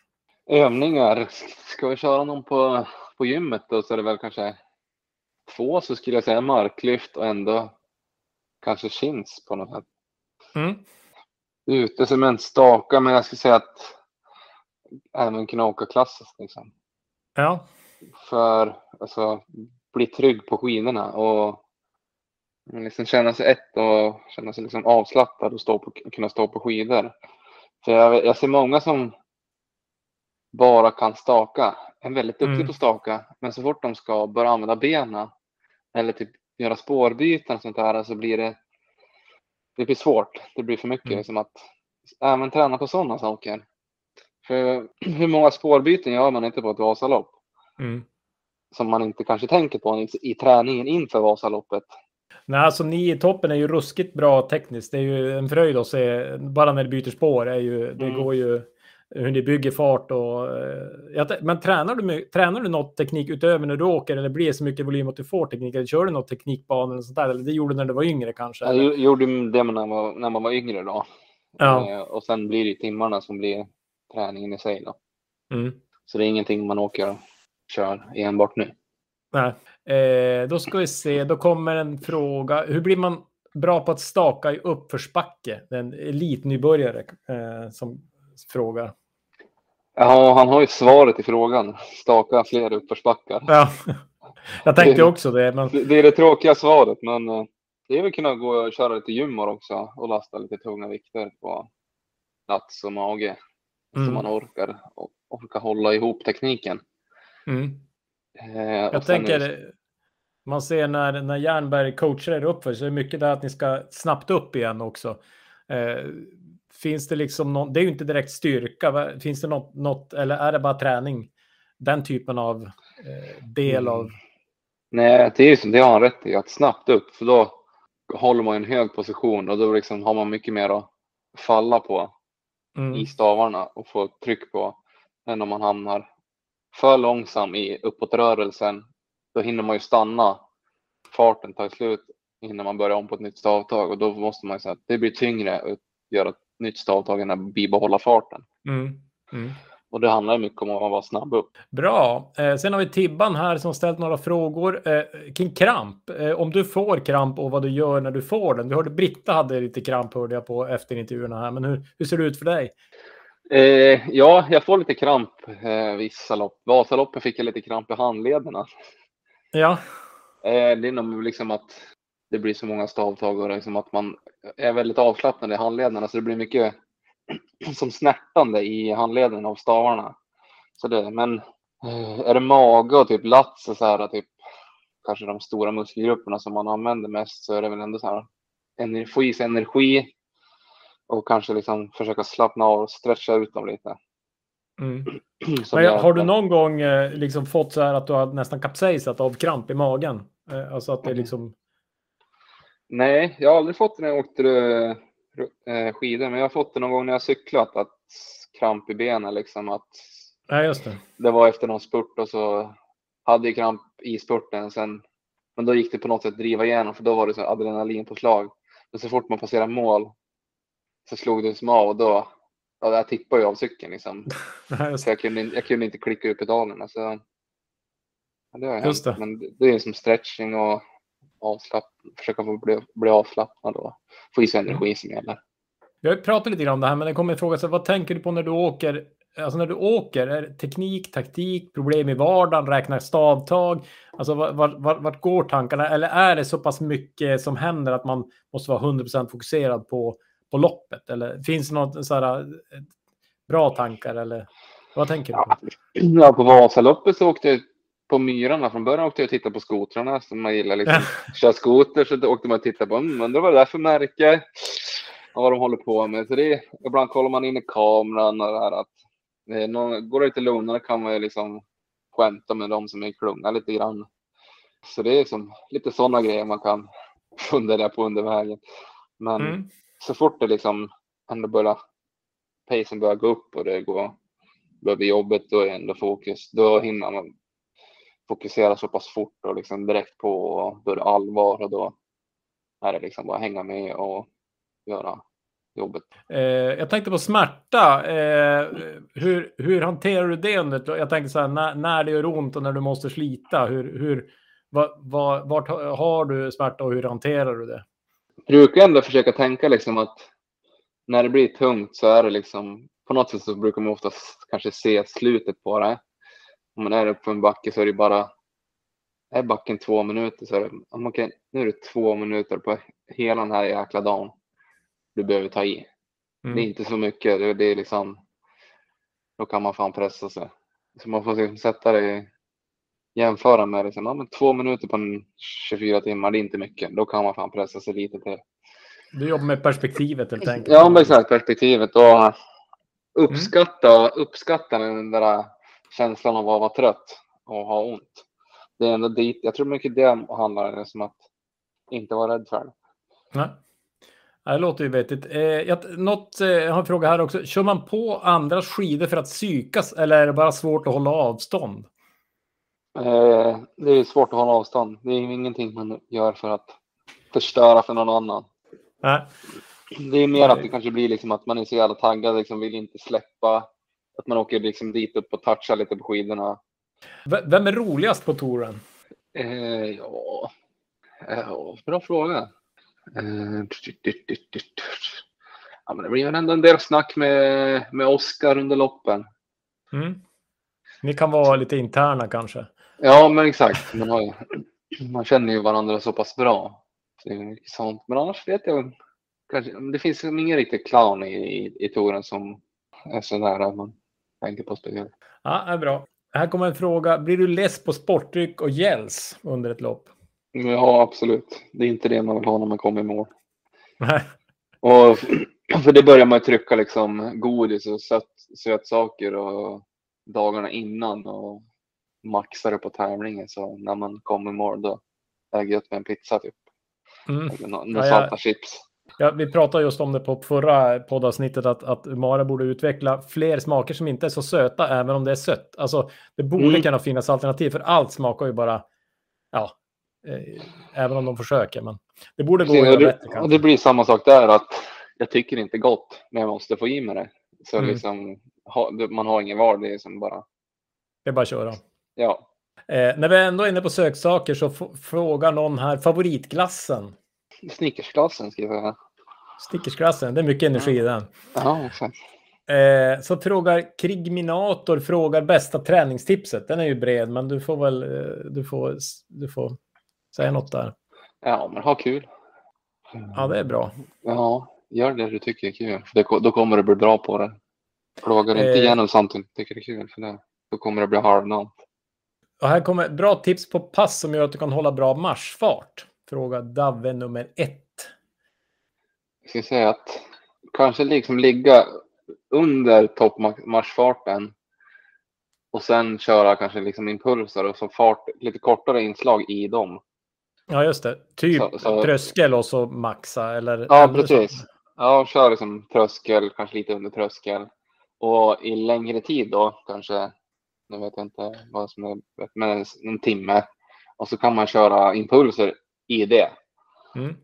Övningar. Ska vi köra någon på, på gymmet då så är det väl kanske två så skulle jag säga marklyft och ändå kanske chins på något sätt. Mm. Utecement, staka, men jag skulle säga att även kunna åka klassiskt. Liksom. Ja. För alltså bli trygg på skidorna och liksom känna sig ett och känna sig liksom avslappnad och stå på, kunna stå på skidor. För jag, jag ser många som bara kan staka, är väldigt duktiga mm. på staka, men så fort de ska börja använda benen eller typ göra spårbyten och sånt där så blir det, det blir svårt. Det blir för mycket. Mm. Som att även träna på sådana saker. För hur många spårbyten gör man inte på ett Vasalopp? Mm. Som man inte kanske tänker på i, i träningen inför Vasaloppet. Nej, alltså ni i toppen är ju ruskigt bra tekniskt. Det är ju en fröjd att se. Bara när det byter spår är ju, det mm. går ju hur ni bygger fart och... Eh, men tränar du, tränar du något teknik utöver när du åker eller blir det så mycket volym att du får teknik? Eller kör du något teknikbana eller sånt där? Eller det gjorde du när du var yngre kanske? Jag gjorde det när man var, när man var yngre då. Ja. Eh, och sen blir det timmarna som blir träningen i sig då. Mm. Så det är ingenting man åker och kör enbart nu. Nej. Eh, då ska vi se, då kommer en fråga. Hur blir man bra på att staka i uppförsbacke? En elitnybörjare eh, som frågar. Ja, han har ju svaret i frågan. Staka fler uppförsbackar. Ja, jag tänkte det, också det. Men... Det är det tråkiga svaret, men eh, det är väl kunna gå och köra lite gymmor också och lasta lite tunga vikter på lats och mage. Mm. Så man orkar, orkar hålla ihop tekniken. Mm. Eh, jag tänker, är... man ser när, när Jernberg coachar er uppför så är det mycket där att ni ska snabbt upp igen också. Eh, Finns det liksom någon, det är ju inte direkt styrka, finns det något, något eller är det bara träning? Den typen av eh, del av... Mm. Nej, det är ju som det har han rätt i, att snabbt upp, för då håller man en hög position och då liksom har man mycket mer att falla på mm. i stavarna och få tryck på än om man hamnar för långsam i uppåtrörelsen. Då hinner man ju stanna. Farten tar slut innan man börjar om på ett nytt stavtag och då måste man säga att det blir tyngre att göra nytt stavtag än att bibehålla farten. Mm. Mm. Och det handlar mycket om att vara snabb upp. Bra. Eh, sen har vi Tibban här som ställt några frågor eh, kring kramp. Eh, om du får kramp och vad du gör när du får den. Vi hörde Britta hade lite kramp hörde jag på efter intervjuerna här. Men hur, hur ser det ut för dig? Eh, ja, jag får lite kramp eh, vissa lopp. Vasaloppen fick jag lite kramp i handlederna. Ja. Eh, det är nog liksom att det blir så många stavtag och liksom att man är väldigt avslappnad i handlederna så det blir mycket som snärtande i handleden av stavarna. Så det, men eh, är det mage och typ lats och så här, typ kanske de stora muskelgrupperna som man använder mest så är det väl ändå så här energi, få i sig energi och kanske liksom försöka slappna av och stretcha ut dem lite. Mm. Men, har du någon gång eh, liksom fått så här att du har nästan kapsejsat av kramp i magen? Eh, alltså att det liksom... Nej, jag har aldrig fått det när jag åkte eh, skidor, men jag har fått det någon gång när jag cyklat, att kramp i benen liksom. Att ja, just det. det var efter någon spurt och så hade jag kramp i spurten sen. Men då gick det på något sätt att driva igenom för då var det så adrenalin på slag. Men så fort man passerar mål så slog det som av och då, ja, jag tippade ju av cykeln liksom. så jag kunde, jag kunde inte klicka upp pedalerna. Så, ja, det har det. Men det är som stretching och avslapp, försöka få bli, bli avslappnad och få i sig mm. energi som gäller. Vi har pratat lite grann om det här, men det kommer en fråga, så vad tänker du på när du åker? Alltså när du åker, är det teknik, taktik, problem i vardagen, räkna stavtag? Alltså vart, vart, vart går tankarna? Eller är det så pass mycket som händer att man måste vara 100% fokuserad på, på loppet? Eller finns det något så här, eh, bra tankar eller vad tänker du på? Ja, på Vasaloppet så åkte jag på myrarna. Från början åkte jag och tittade på skotrarna som man gillar liksom. Köra skoter så åkte man och tittade på, mm, undrar vad det är för märke och vad de håller på med. Så det ibland kollar man in i kameran och det här att det någon, går det lite lugnare kan man ju liksom skämta med de som är klunga lite grann. Så det är som lite sådana grejer man kan fundera på under vägen. Men mm. så fort det liksom ändå börjar pacen börjar gå upp och det går börjar bli jobbigt, då är ändå fokus. Då hinner man fokusera så pass fort och liksom direkt på då är det allvar och då är det liksom bara hänga med och göra jobbet. Eh, jag tänkte på smärta. Eh, hur, hur hanterar du det? Under, jag tänkte så här, när, när det gör ont och när du måste slita. Hur, hur, var, var, vart har du smärta och hur hanterar du det? Jag brukar ändå försöka tänka liksom att när det blir tungt så är det liksom på något sätt så brukar man oftast kanske se slutet på det om man är uppe på en backe så är det bara, är backen två minuter så är det, kan, nu är det två minuter på hela den här jäkla dagen du behöver ta i. Mm. Det är inte så mycket, det, det är liksom, då kan man fan pressa sig. Så man får liksom sätta det jämföra med liksom, ja, men två minuter på en 24 timmar, det är inte mycket. Då kan man fan pressa sig lite till. Du jobbar med perspektivet helt enkelt. Ja, men exakt perspektivet och uppskatta, mm. uppskatta den där känslan av att vara trött och ha ont. Det är ändå dit, jag tror mycket det handlar om att inte vara rädd för det. Nej. Det låter ju vettigt. Eh, jag, något, eh, jag har en fråga här också. Kör man på andras skidor för att psykas eller är det bara svårt att hålla avstånd? Eh, det är svårt att hålla avstånd. Det är ingenting man gör för att förstöra för någon annan. Nej. Det är mer att det kanske blir liksom att man är så jävla taggad, liksom vill inte släppa att man åker liksom dit upp och touchar lite på skidorna. vem är roligast på touren? Eh, ja, ja, bra fråga. Eh, ja, men det blir ändå en del snack med, med Oskar under loppen. Mm. Ni kan vara lite interna kanske? Ja, men exakt. Man, har, man känner ju varandra så pass bra. Så. Men annars vet jag kanske, det finns ingen riktig clown i, i, i touren som är så nära man tänker på speciellt. Ja, det är bra. Här kommer en fråga. Blir du less på sportdryck och gels under ett lopp? Ja, absolut. Det är inte det man vill ha när man kommer i mål. och för det börjar man trycka liksom godis och sött, sötsaker och dagarna innan och maxa det på tävlingen. Så när man kommer i mål då är det gött med en pizza typ. Mm. Några salta ja, chips. Ja, vi pratade just om det på förra poddavsnittet att, att Mara borde utveckla fler smaker som inte är så söta, även om det är sött. Alltså, det borde mm. kunna finnas alternativ, för allt smakar ju bara, ja, eh, även om de försöker. Men det borde gå att göra bättre. Och det blir samma sak där, att jag tycker inte gott, men jag måste få i mig det. Så mm. liksom, ha, man har ingen val, det är som bara... Det är bara att köra. Ja. Eh, när vi ändå är inne på söksaker så frågar någon här favoritglassen. Snickersglassen skriver jag. Snickersglassen, det är mycket energi i den. Ja, exakt. Eh, så frågar Krigminator frågar bästa träningstipset. Den är ju bred, men du får väl eh, du får, du får säga något där. Ja, men ha kul. Ja, det är bra. Ja, gör det du tycker är kul. För då kommer du bli bra på det. Frågar inte eh, igenom samtidigt tycker det är kul. För det, då kommer det bli halvdant. Och här kommer bra tips på pass som gör att du kan hålla bra marschfart. Fråga Dave nummer ett. Jag ska säga att kanske liksom ligga under toppmarschfarten och sen köra kanske liksom impulser och så fart, lite kortare inslag i dem. Ja, just det. Typ så, så... tröskel och så maxa eller? Ja, precis. Så. Ja, kör liksom tröskel, kanske lite under tröskel. Och i längre tid då, kanske, nu vet jag inte vad som är, men en timme. Och så kan man köra impulser i det. Mm.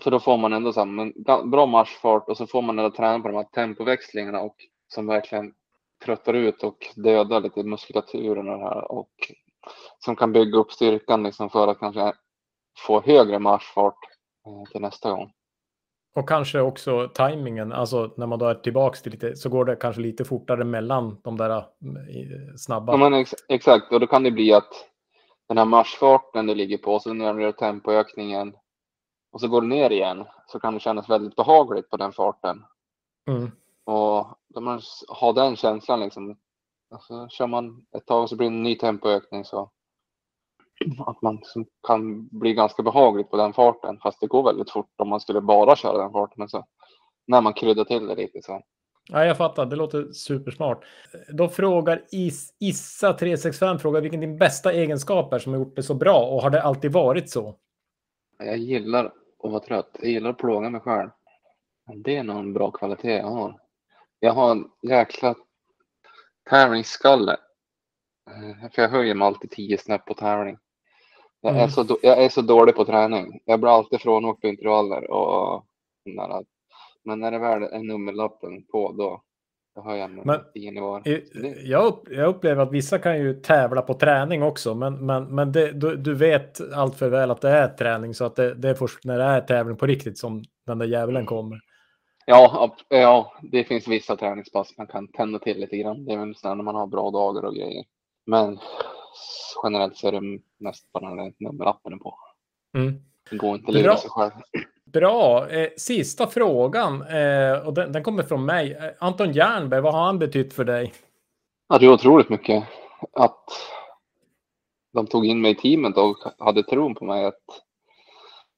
För då får man ändå så här, bra marschfart och så får man ändå träna på de här tempoväxlingarna och som verkligen tröttar ut och dödar lite muskulaturen och det här och som kan bygga upp styrkan liksom för att kanske få högre marschfart eh, till nästa gång. Och kanske också tajmingen, alltså när man då är tillbaks till lite, så går det kanske lite fortare mellan de där eh, snabba. Ja, men ex exakt, och då kan det bli att den här marschfarten du ligger på, så när du gör tempoökningen och så går du ner igen så kan det kännas väldigt behagligt på den farten. Mm. Och när man har den känslan liksom, alltså, kör man ett tag så blir det en ny tempoökning så att man liksom kan bli ganska behagligt på den farten fast det går väldigt fort om man skulle bara köra den farten. Men så, när man kryddar till det lite så. Ja, jag fattar. Det låter supersmart. Då frågar Is Issa365 frågar vilken din bästa egenskap är som har gjort det så bra och har det alltid varit så? Jag gillar att vara trött. Jag gillar att plåga mig själv. Det är nog en bra kvalitet jag har. Jag har en jäkla tävlingsskalle. Eh, för jag höjer mig alltid tio snäpp på tävling. Jag, mm. är så, jag är så dålig på träning. Jag blir alltid frånåkt på intervaller. Och, men när det väl är nummerlappen på då, då har jag men. Jag, jag upplever att vissa kan ju tävla på träning också. Men, men, men det, du, du vet allt för väl att det är träning. Så att det, det är först när det är tävling på riktigt som den där djävulen kommer. Ja, ja, det finns vissa träningspass man kan tända till lite grann. Det är väl när man har bra dagar och grejer. Men generellt så är det mest bara när nummerlappen på. Mm. Det går inte att lura sig själv. Bra. Eh, sista frågan, eh, och den, den, kommer från mig. Eh, Anton Jernberg, vad har han betytt för dig? Ja, det är otroligt mycket. Att de tog in mig i teamet och hade tron på mig att,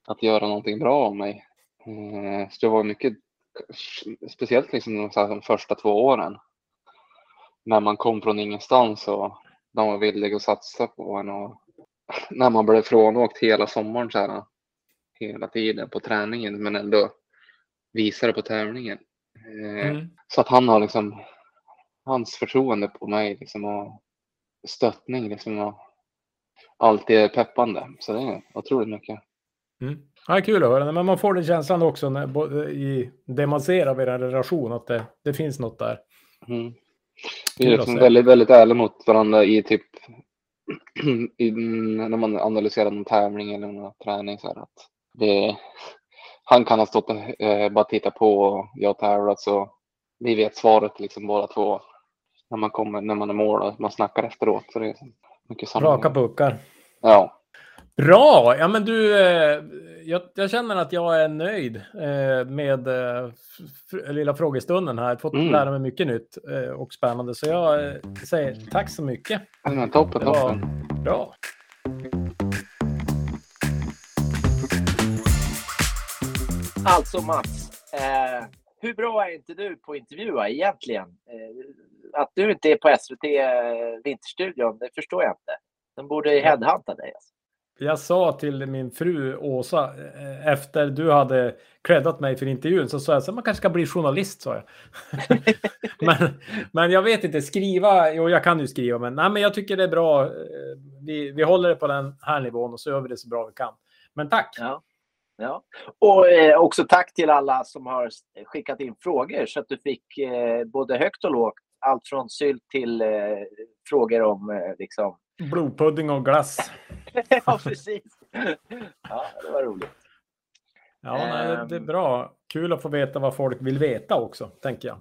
att göra någonting bra av mig. Eh, så det var mycket, speciellt liksom de första två åren. När man kom från ingenstans och de var villiga att satsa på en och när man blev frånåkt hela sommaren så här, hela tiden på träningen men ändå visade på tävlingen. Eh, mm. Så att han har liksom hans förtroende på mig liksom och stöttning liksom och alltid är peppande. Så det är otroligt mycket. Mm. Ja, kul att höra, men man får den känslan också när, i det man ser av er relation att det, det finns något där. Mm. Vi är liksom väldigt, väldigt ärliga mot varandra i typ i, när man analyserar någon tävling eller någon träning så här att det, han kan ha stått och eh, bara titta på och jag tävlat så vi vet svaret liksom båda två när man kommer när man är mål och man snackar efteråt. Så det är mycket. Raka puckar. Ja. Bra! Ja, men du, eh, jag, jag, känner att jag är nöjd eh, med eh, lilla frågestunden här. Fått mm. lära mig mycket nytt eh, och spännande. Så jag eh, säger tack så mycket. Ja, toppen, toppen. Bra. Alltså Mats, eh, hur bra är inte du på att intervjua egentligen? att du inte är på SVT Vinterstudion, det förstår jag inte. De borde headhunta dig. Alltså jag sa till min fru Åsa eh, efter du hade creddat mig för intervjun så sa jag att man kanske ska bli journalist. Sa jag. men, men jag vet inte, skriva, jo jag kan ju skriva men, nej, men jag tycker det är bra. Eh, vi, vi håller det på den här nivån och så gör vi det så bra vi kan. Men tack! Ja. Ja. Och eh, också tack till alla som har skickat in frågor så att du fick eh, både högt och lågt. Allt från sylt till eh, frågor om eh, liksom... Blodpudding och glass. ja, precis. Ja, det var roligt. Ja, nej, det är ehm. bra. Kul att få veta vad folk vill veta också, tänker jag.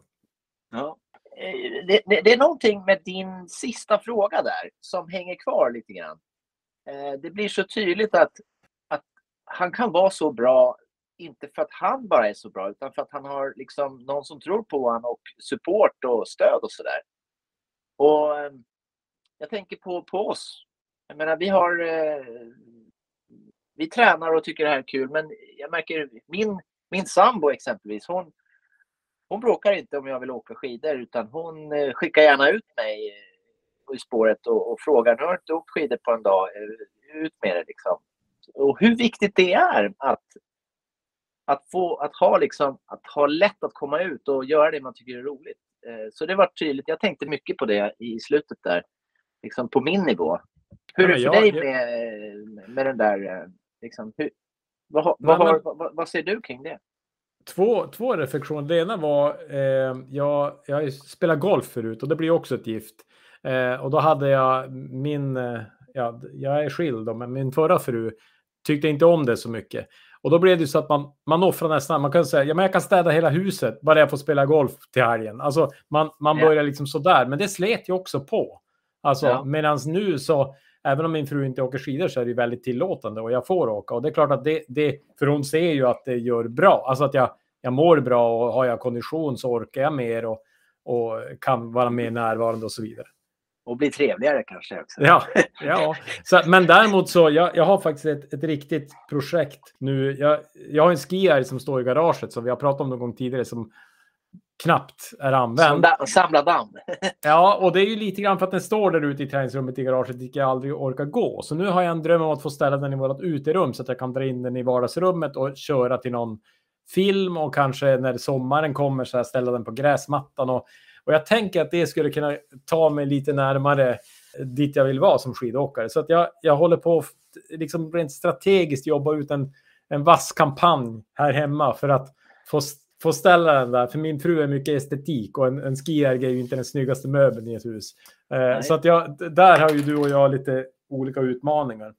Ja. Eh, det, det, det är någonting med din sista fråga där som hänger kvar lite grann. Eh, det blir så tydligt att han kan vara så bra, inte för att han bara är så bra, utan för att han har liksom någon som tror på honom och support och stöd och sådär. Och eh, jag tänker på, på oss. Jag menar, vi har... Eh, vi tränar och tycker det här är kul, men jag märker min, min sambo exempelvis, hon, hon bråkar inte om jag vill åka skidor, utan hon eh, skickar gärna ut mig eh, i spåret och, och frågar, nu har du inte åkt skidor på en dag, ut med det liksom och hur viktigt det är att, att, få, att, ha liksom, att ha lätt att komma ut och göra det man tycker är roligt. Eh, så det var tydligt. Jag tänkte mycket på det i slutet där, liksom på min nivå. Hur är det för dig med, med den där... Eh, liksom, hur, vad, vad, har, vad, vad ser du kring det? Två, två reflektioner. Det ena var, eh, jag, jag spelat golf förut och det blir också ett gift. Eh, och då hade jag min, eh, ja, jag är skild då, men min förra fru tyckte inte om det så mycket. Och då blev det så att man, man offrar nästan, man kan säga, ja men jag kan städa hela huset bara jag får spela golf till helgen. Alltså man, man ja. börjar liksom sådär, men det slet ju också på. Alltså ja. medan nu så, även om min fru inte åker skidor så är det väldigt tillåtande och jag får åka. Och det är klart att det, det för hon ser ju att det gör bra, alltså att jag, jag mår bra och har jag kondition så orkar jag mer och, och kan vara mer närvarande och så vidare och bli trevligare kanske också. Ja, ja. Så, men däremot så jag, jag har faktiskt ett, ett riktigt projekt nu. Jag, jag har en skier som står i garaget som vi har pratat om någon gång tidigare som knappt är använd. Samla damm. ja, och det är ju lite grann för att den står där ute i träningsrummet i garaget dit jag aldrig orkar gå. Så nu har jag en dröm om att få ställa den i vårt uterum så att jag kan dra in den i vardagsrummet och köra till någon film och kanske när sommaren kommer så här ställa den på gräsmattan och och jag tänker att det skulle kunna ta mig lite närmare dit jag vill vara som skidåkare. Så att jag, jag håller på att liksom rent strategiskt jobba ut en, en vass kampanj här hemma för att få, få ställa den där. För min fru är mycket estetik och en, en skierg är ju inte den snyggaste möbeln i ett hus. Eh, så att jag, där har ju du och jag lite olika utmaningar.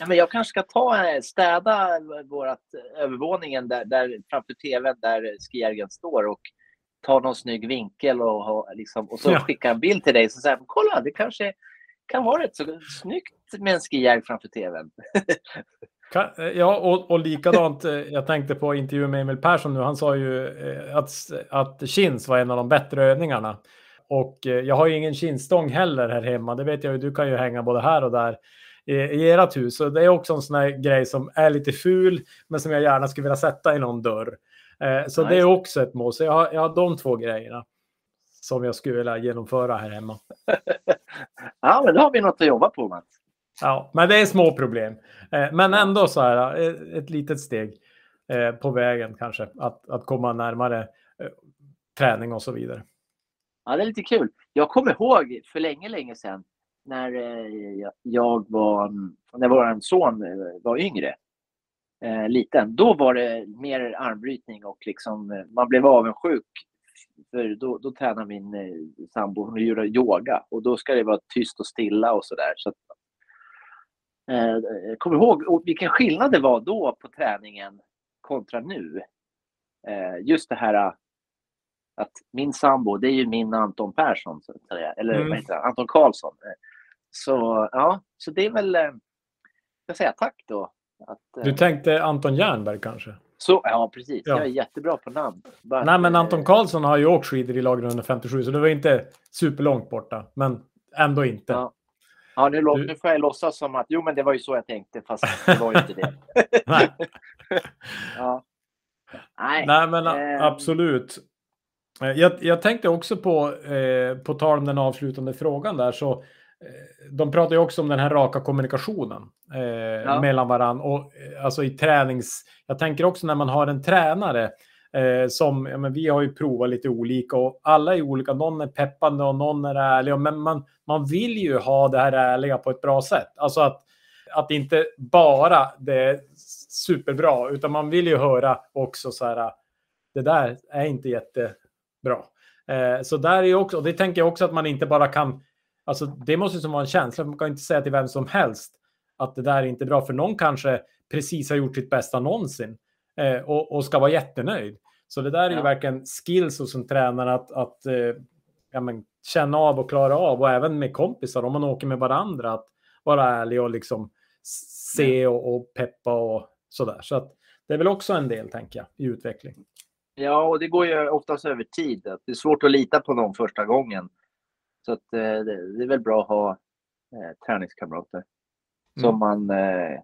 Ja, men jag kanske ska ta städa vårat övervåningen där, där framför tvn där skiergen står och tar någon snygg vinkel och, liksom, och så ja. skickar en bild till dig. Så säger kolla, det kanske kan vara rätt så snyggt med en framför tvn. ja, och, och likadant. Eh, jag tänkte på intervjun med Emil Persson nu. Han sa ju eh, att, att chins var en av de bättre övningarna. Och eh, jag har ju ingen kinstång heller här hemma. Det vet jag ju. Du kan ju hänga både här och där i, i ert hus. Så det är också en sån här grej som är lite ful, men som jag gärna skulle vilja sätta i någon dörr. Eh, så nice. det är också ett mål. Så jag har, jag har de två grejerna som jag skulle vilja genomföra här hemma. ja, men då har vi något att jobba på, Mats. Ja, men det är små problem. Eh, men ändå så här, eh, ett litet steg på vägen kanske, att, att komma närmare träning och så vidare. Ja, det är lite kul. Jag kommer ihåg för länge, länge sedan när jag var, när vår son var yngre eh, liten. Då var det mer armbrytning och liksom, eh, man blev avundsjuk. För då, då tränar min eh, sambo, hon gör yoga och då ska det vara tyst och stilla och sådär. Så eh, kom ihåg vilken skillnad det var då på träningen kontra nu. Eh, just det här eh, att min sambo, det är ju min Anton Persson, så att säga. eller mm. vad heter han? Anton Karlsson. Eh, så ja, så det är väl, jag säga tack då att, du tänkte Anton Jernberg kanske? Så, ja, precis. Ja. Jag är jättebra på namn. Bara, Nej, men Anton Karlsson har ju åkt skidor i lager 157, så det var inte superlångt borta. Men ändå inte. Ja, ja nu, du... nu får jag låtsas som att jo, men det var ju så jag tänkte, fast det var ju inte det. Nej. ja. Nej. Nej, men eh... absolut. Eh, jag, jag, tänkte också på, eh, på tal om den avslutande frågan där, så Eh, de pratar ju också om den här raka kommunikationen eh, ja. mellan varandra. Och, eh, alltså i tränings... Jag tänker också när man har en tränare eh, som, ja, men vi har ju provat lite olika och alla är olika. Någon är peppande och någon är ärlig. Och, men man, man vill ju ha det här ärliga på ett bra sätt. Alltså att, att inte bara det är superbra, utan man vill ju höra också så här, det där är inte jättebra. Eh, så där är också, och det tänker jag också att man inte bara kan, alltså det måste som vara en känsla, man kan inte säga till vem som helst att det där är inte bra, för någon kanske precis har gjort sitt bästa någonsin eh, och, och ska vara jättenöjd. Så det där är ja. ju verkligen skills hos en tränare att, att eh, ja, men, känna av och klara av och även med kompisar om man åker med varandra att vara ärlig och liksom se och, och peppa och sådär. Så att det är väl också en del, tänker jag, i utveckling. Ja, och det går ju oftast över tid. Det är svårt att lita på någon första gången. Så att, eh, det, är väl bra att ha eh, träningskamrater mm. som man eh,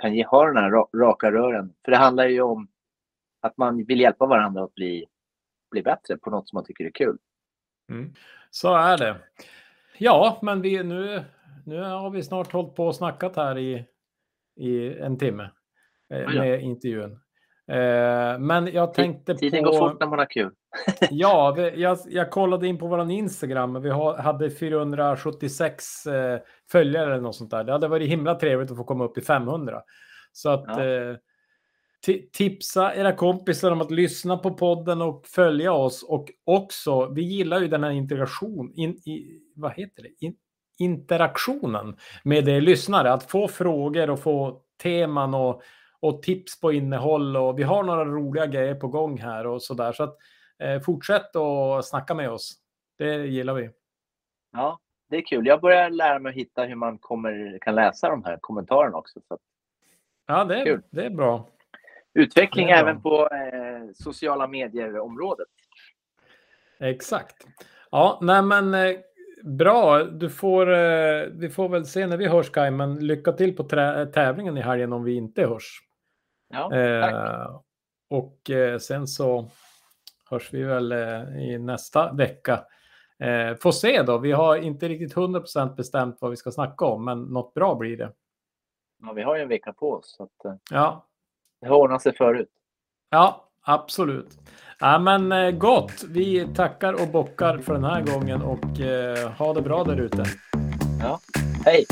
kan ge, ha den här raka rören. För det handlar ju om att man vill hjälpa varandra att bli, bli bättre på något som man tycker är kul. Mm. Så är det. Ja, men vi, nu, nu har vi snart hållit på och snackat här i, i en timme med intervjun. Eh, men jag tänkte Tiden på... går fort när man har kul. Ja, jag, jag kollade in på vår Instagram. Vi har, hade 476 eh, följare eller något sånt där. Det hade varit himla trevligt att få komma upp i 500. Så att ja. eh, tipsa era kompisar om att lyssna på podden och följa oss. Och också, vi gillar ju den här integration, in, i, vad heter det? In, interaktionen med er lyssnare. Att få frågor och få teman och, och tips på innehåll. Och vi har några roliga grejer på gång här och så där. Så att fortsätt att snacka med oss. Det gillar vi. Ja, det är kul. Jag börjar lära mig att hitta hur man kommer, kan läsa de här kommentarerna också. Så. Ja, det är, det är bra utveckling även på eh, sociala medier-området. Exakt. Ja, nej men eh, bra. Du får, eh, vi får väl se när vi hörs Kaj, men lycka till på tävlingen i helgen om vi inte hörs. Ja, eh, och eh, sen så hörs vi väl eh, i nästa vecka. Eh, får se då. Vi har inte riktigt 100% bestämt vad vi ska snacka om, men något bra blir det. Ja, vi har ju en vecka på oss. Så att, ja, det har ordnat sig förut. Ja, absolut. Ja, men eh, gott. Vi tackar och bockar för den här gången och eh, ha det bra där ute. Ja, hej.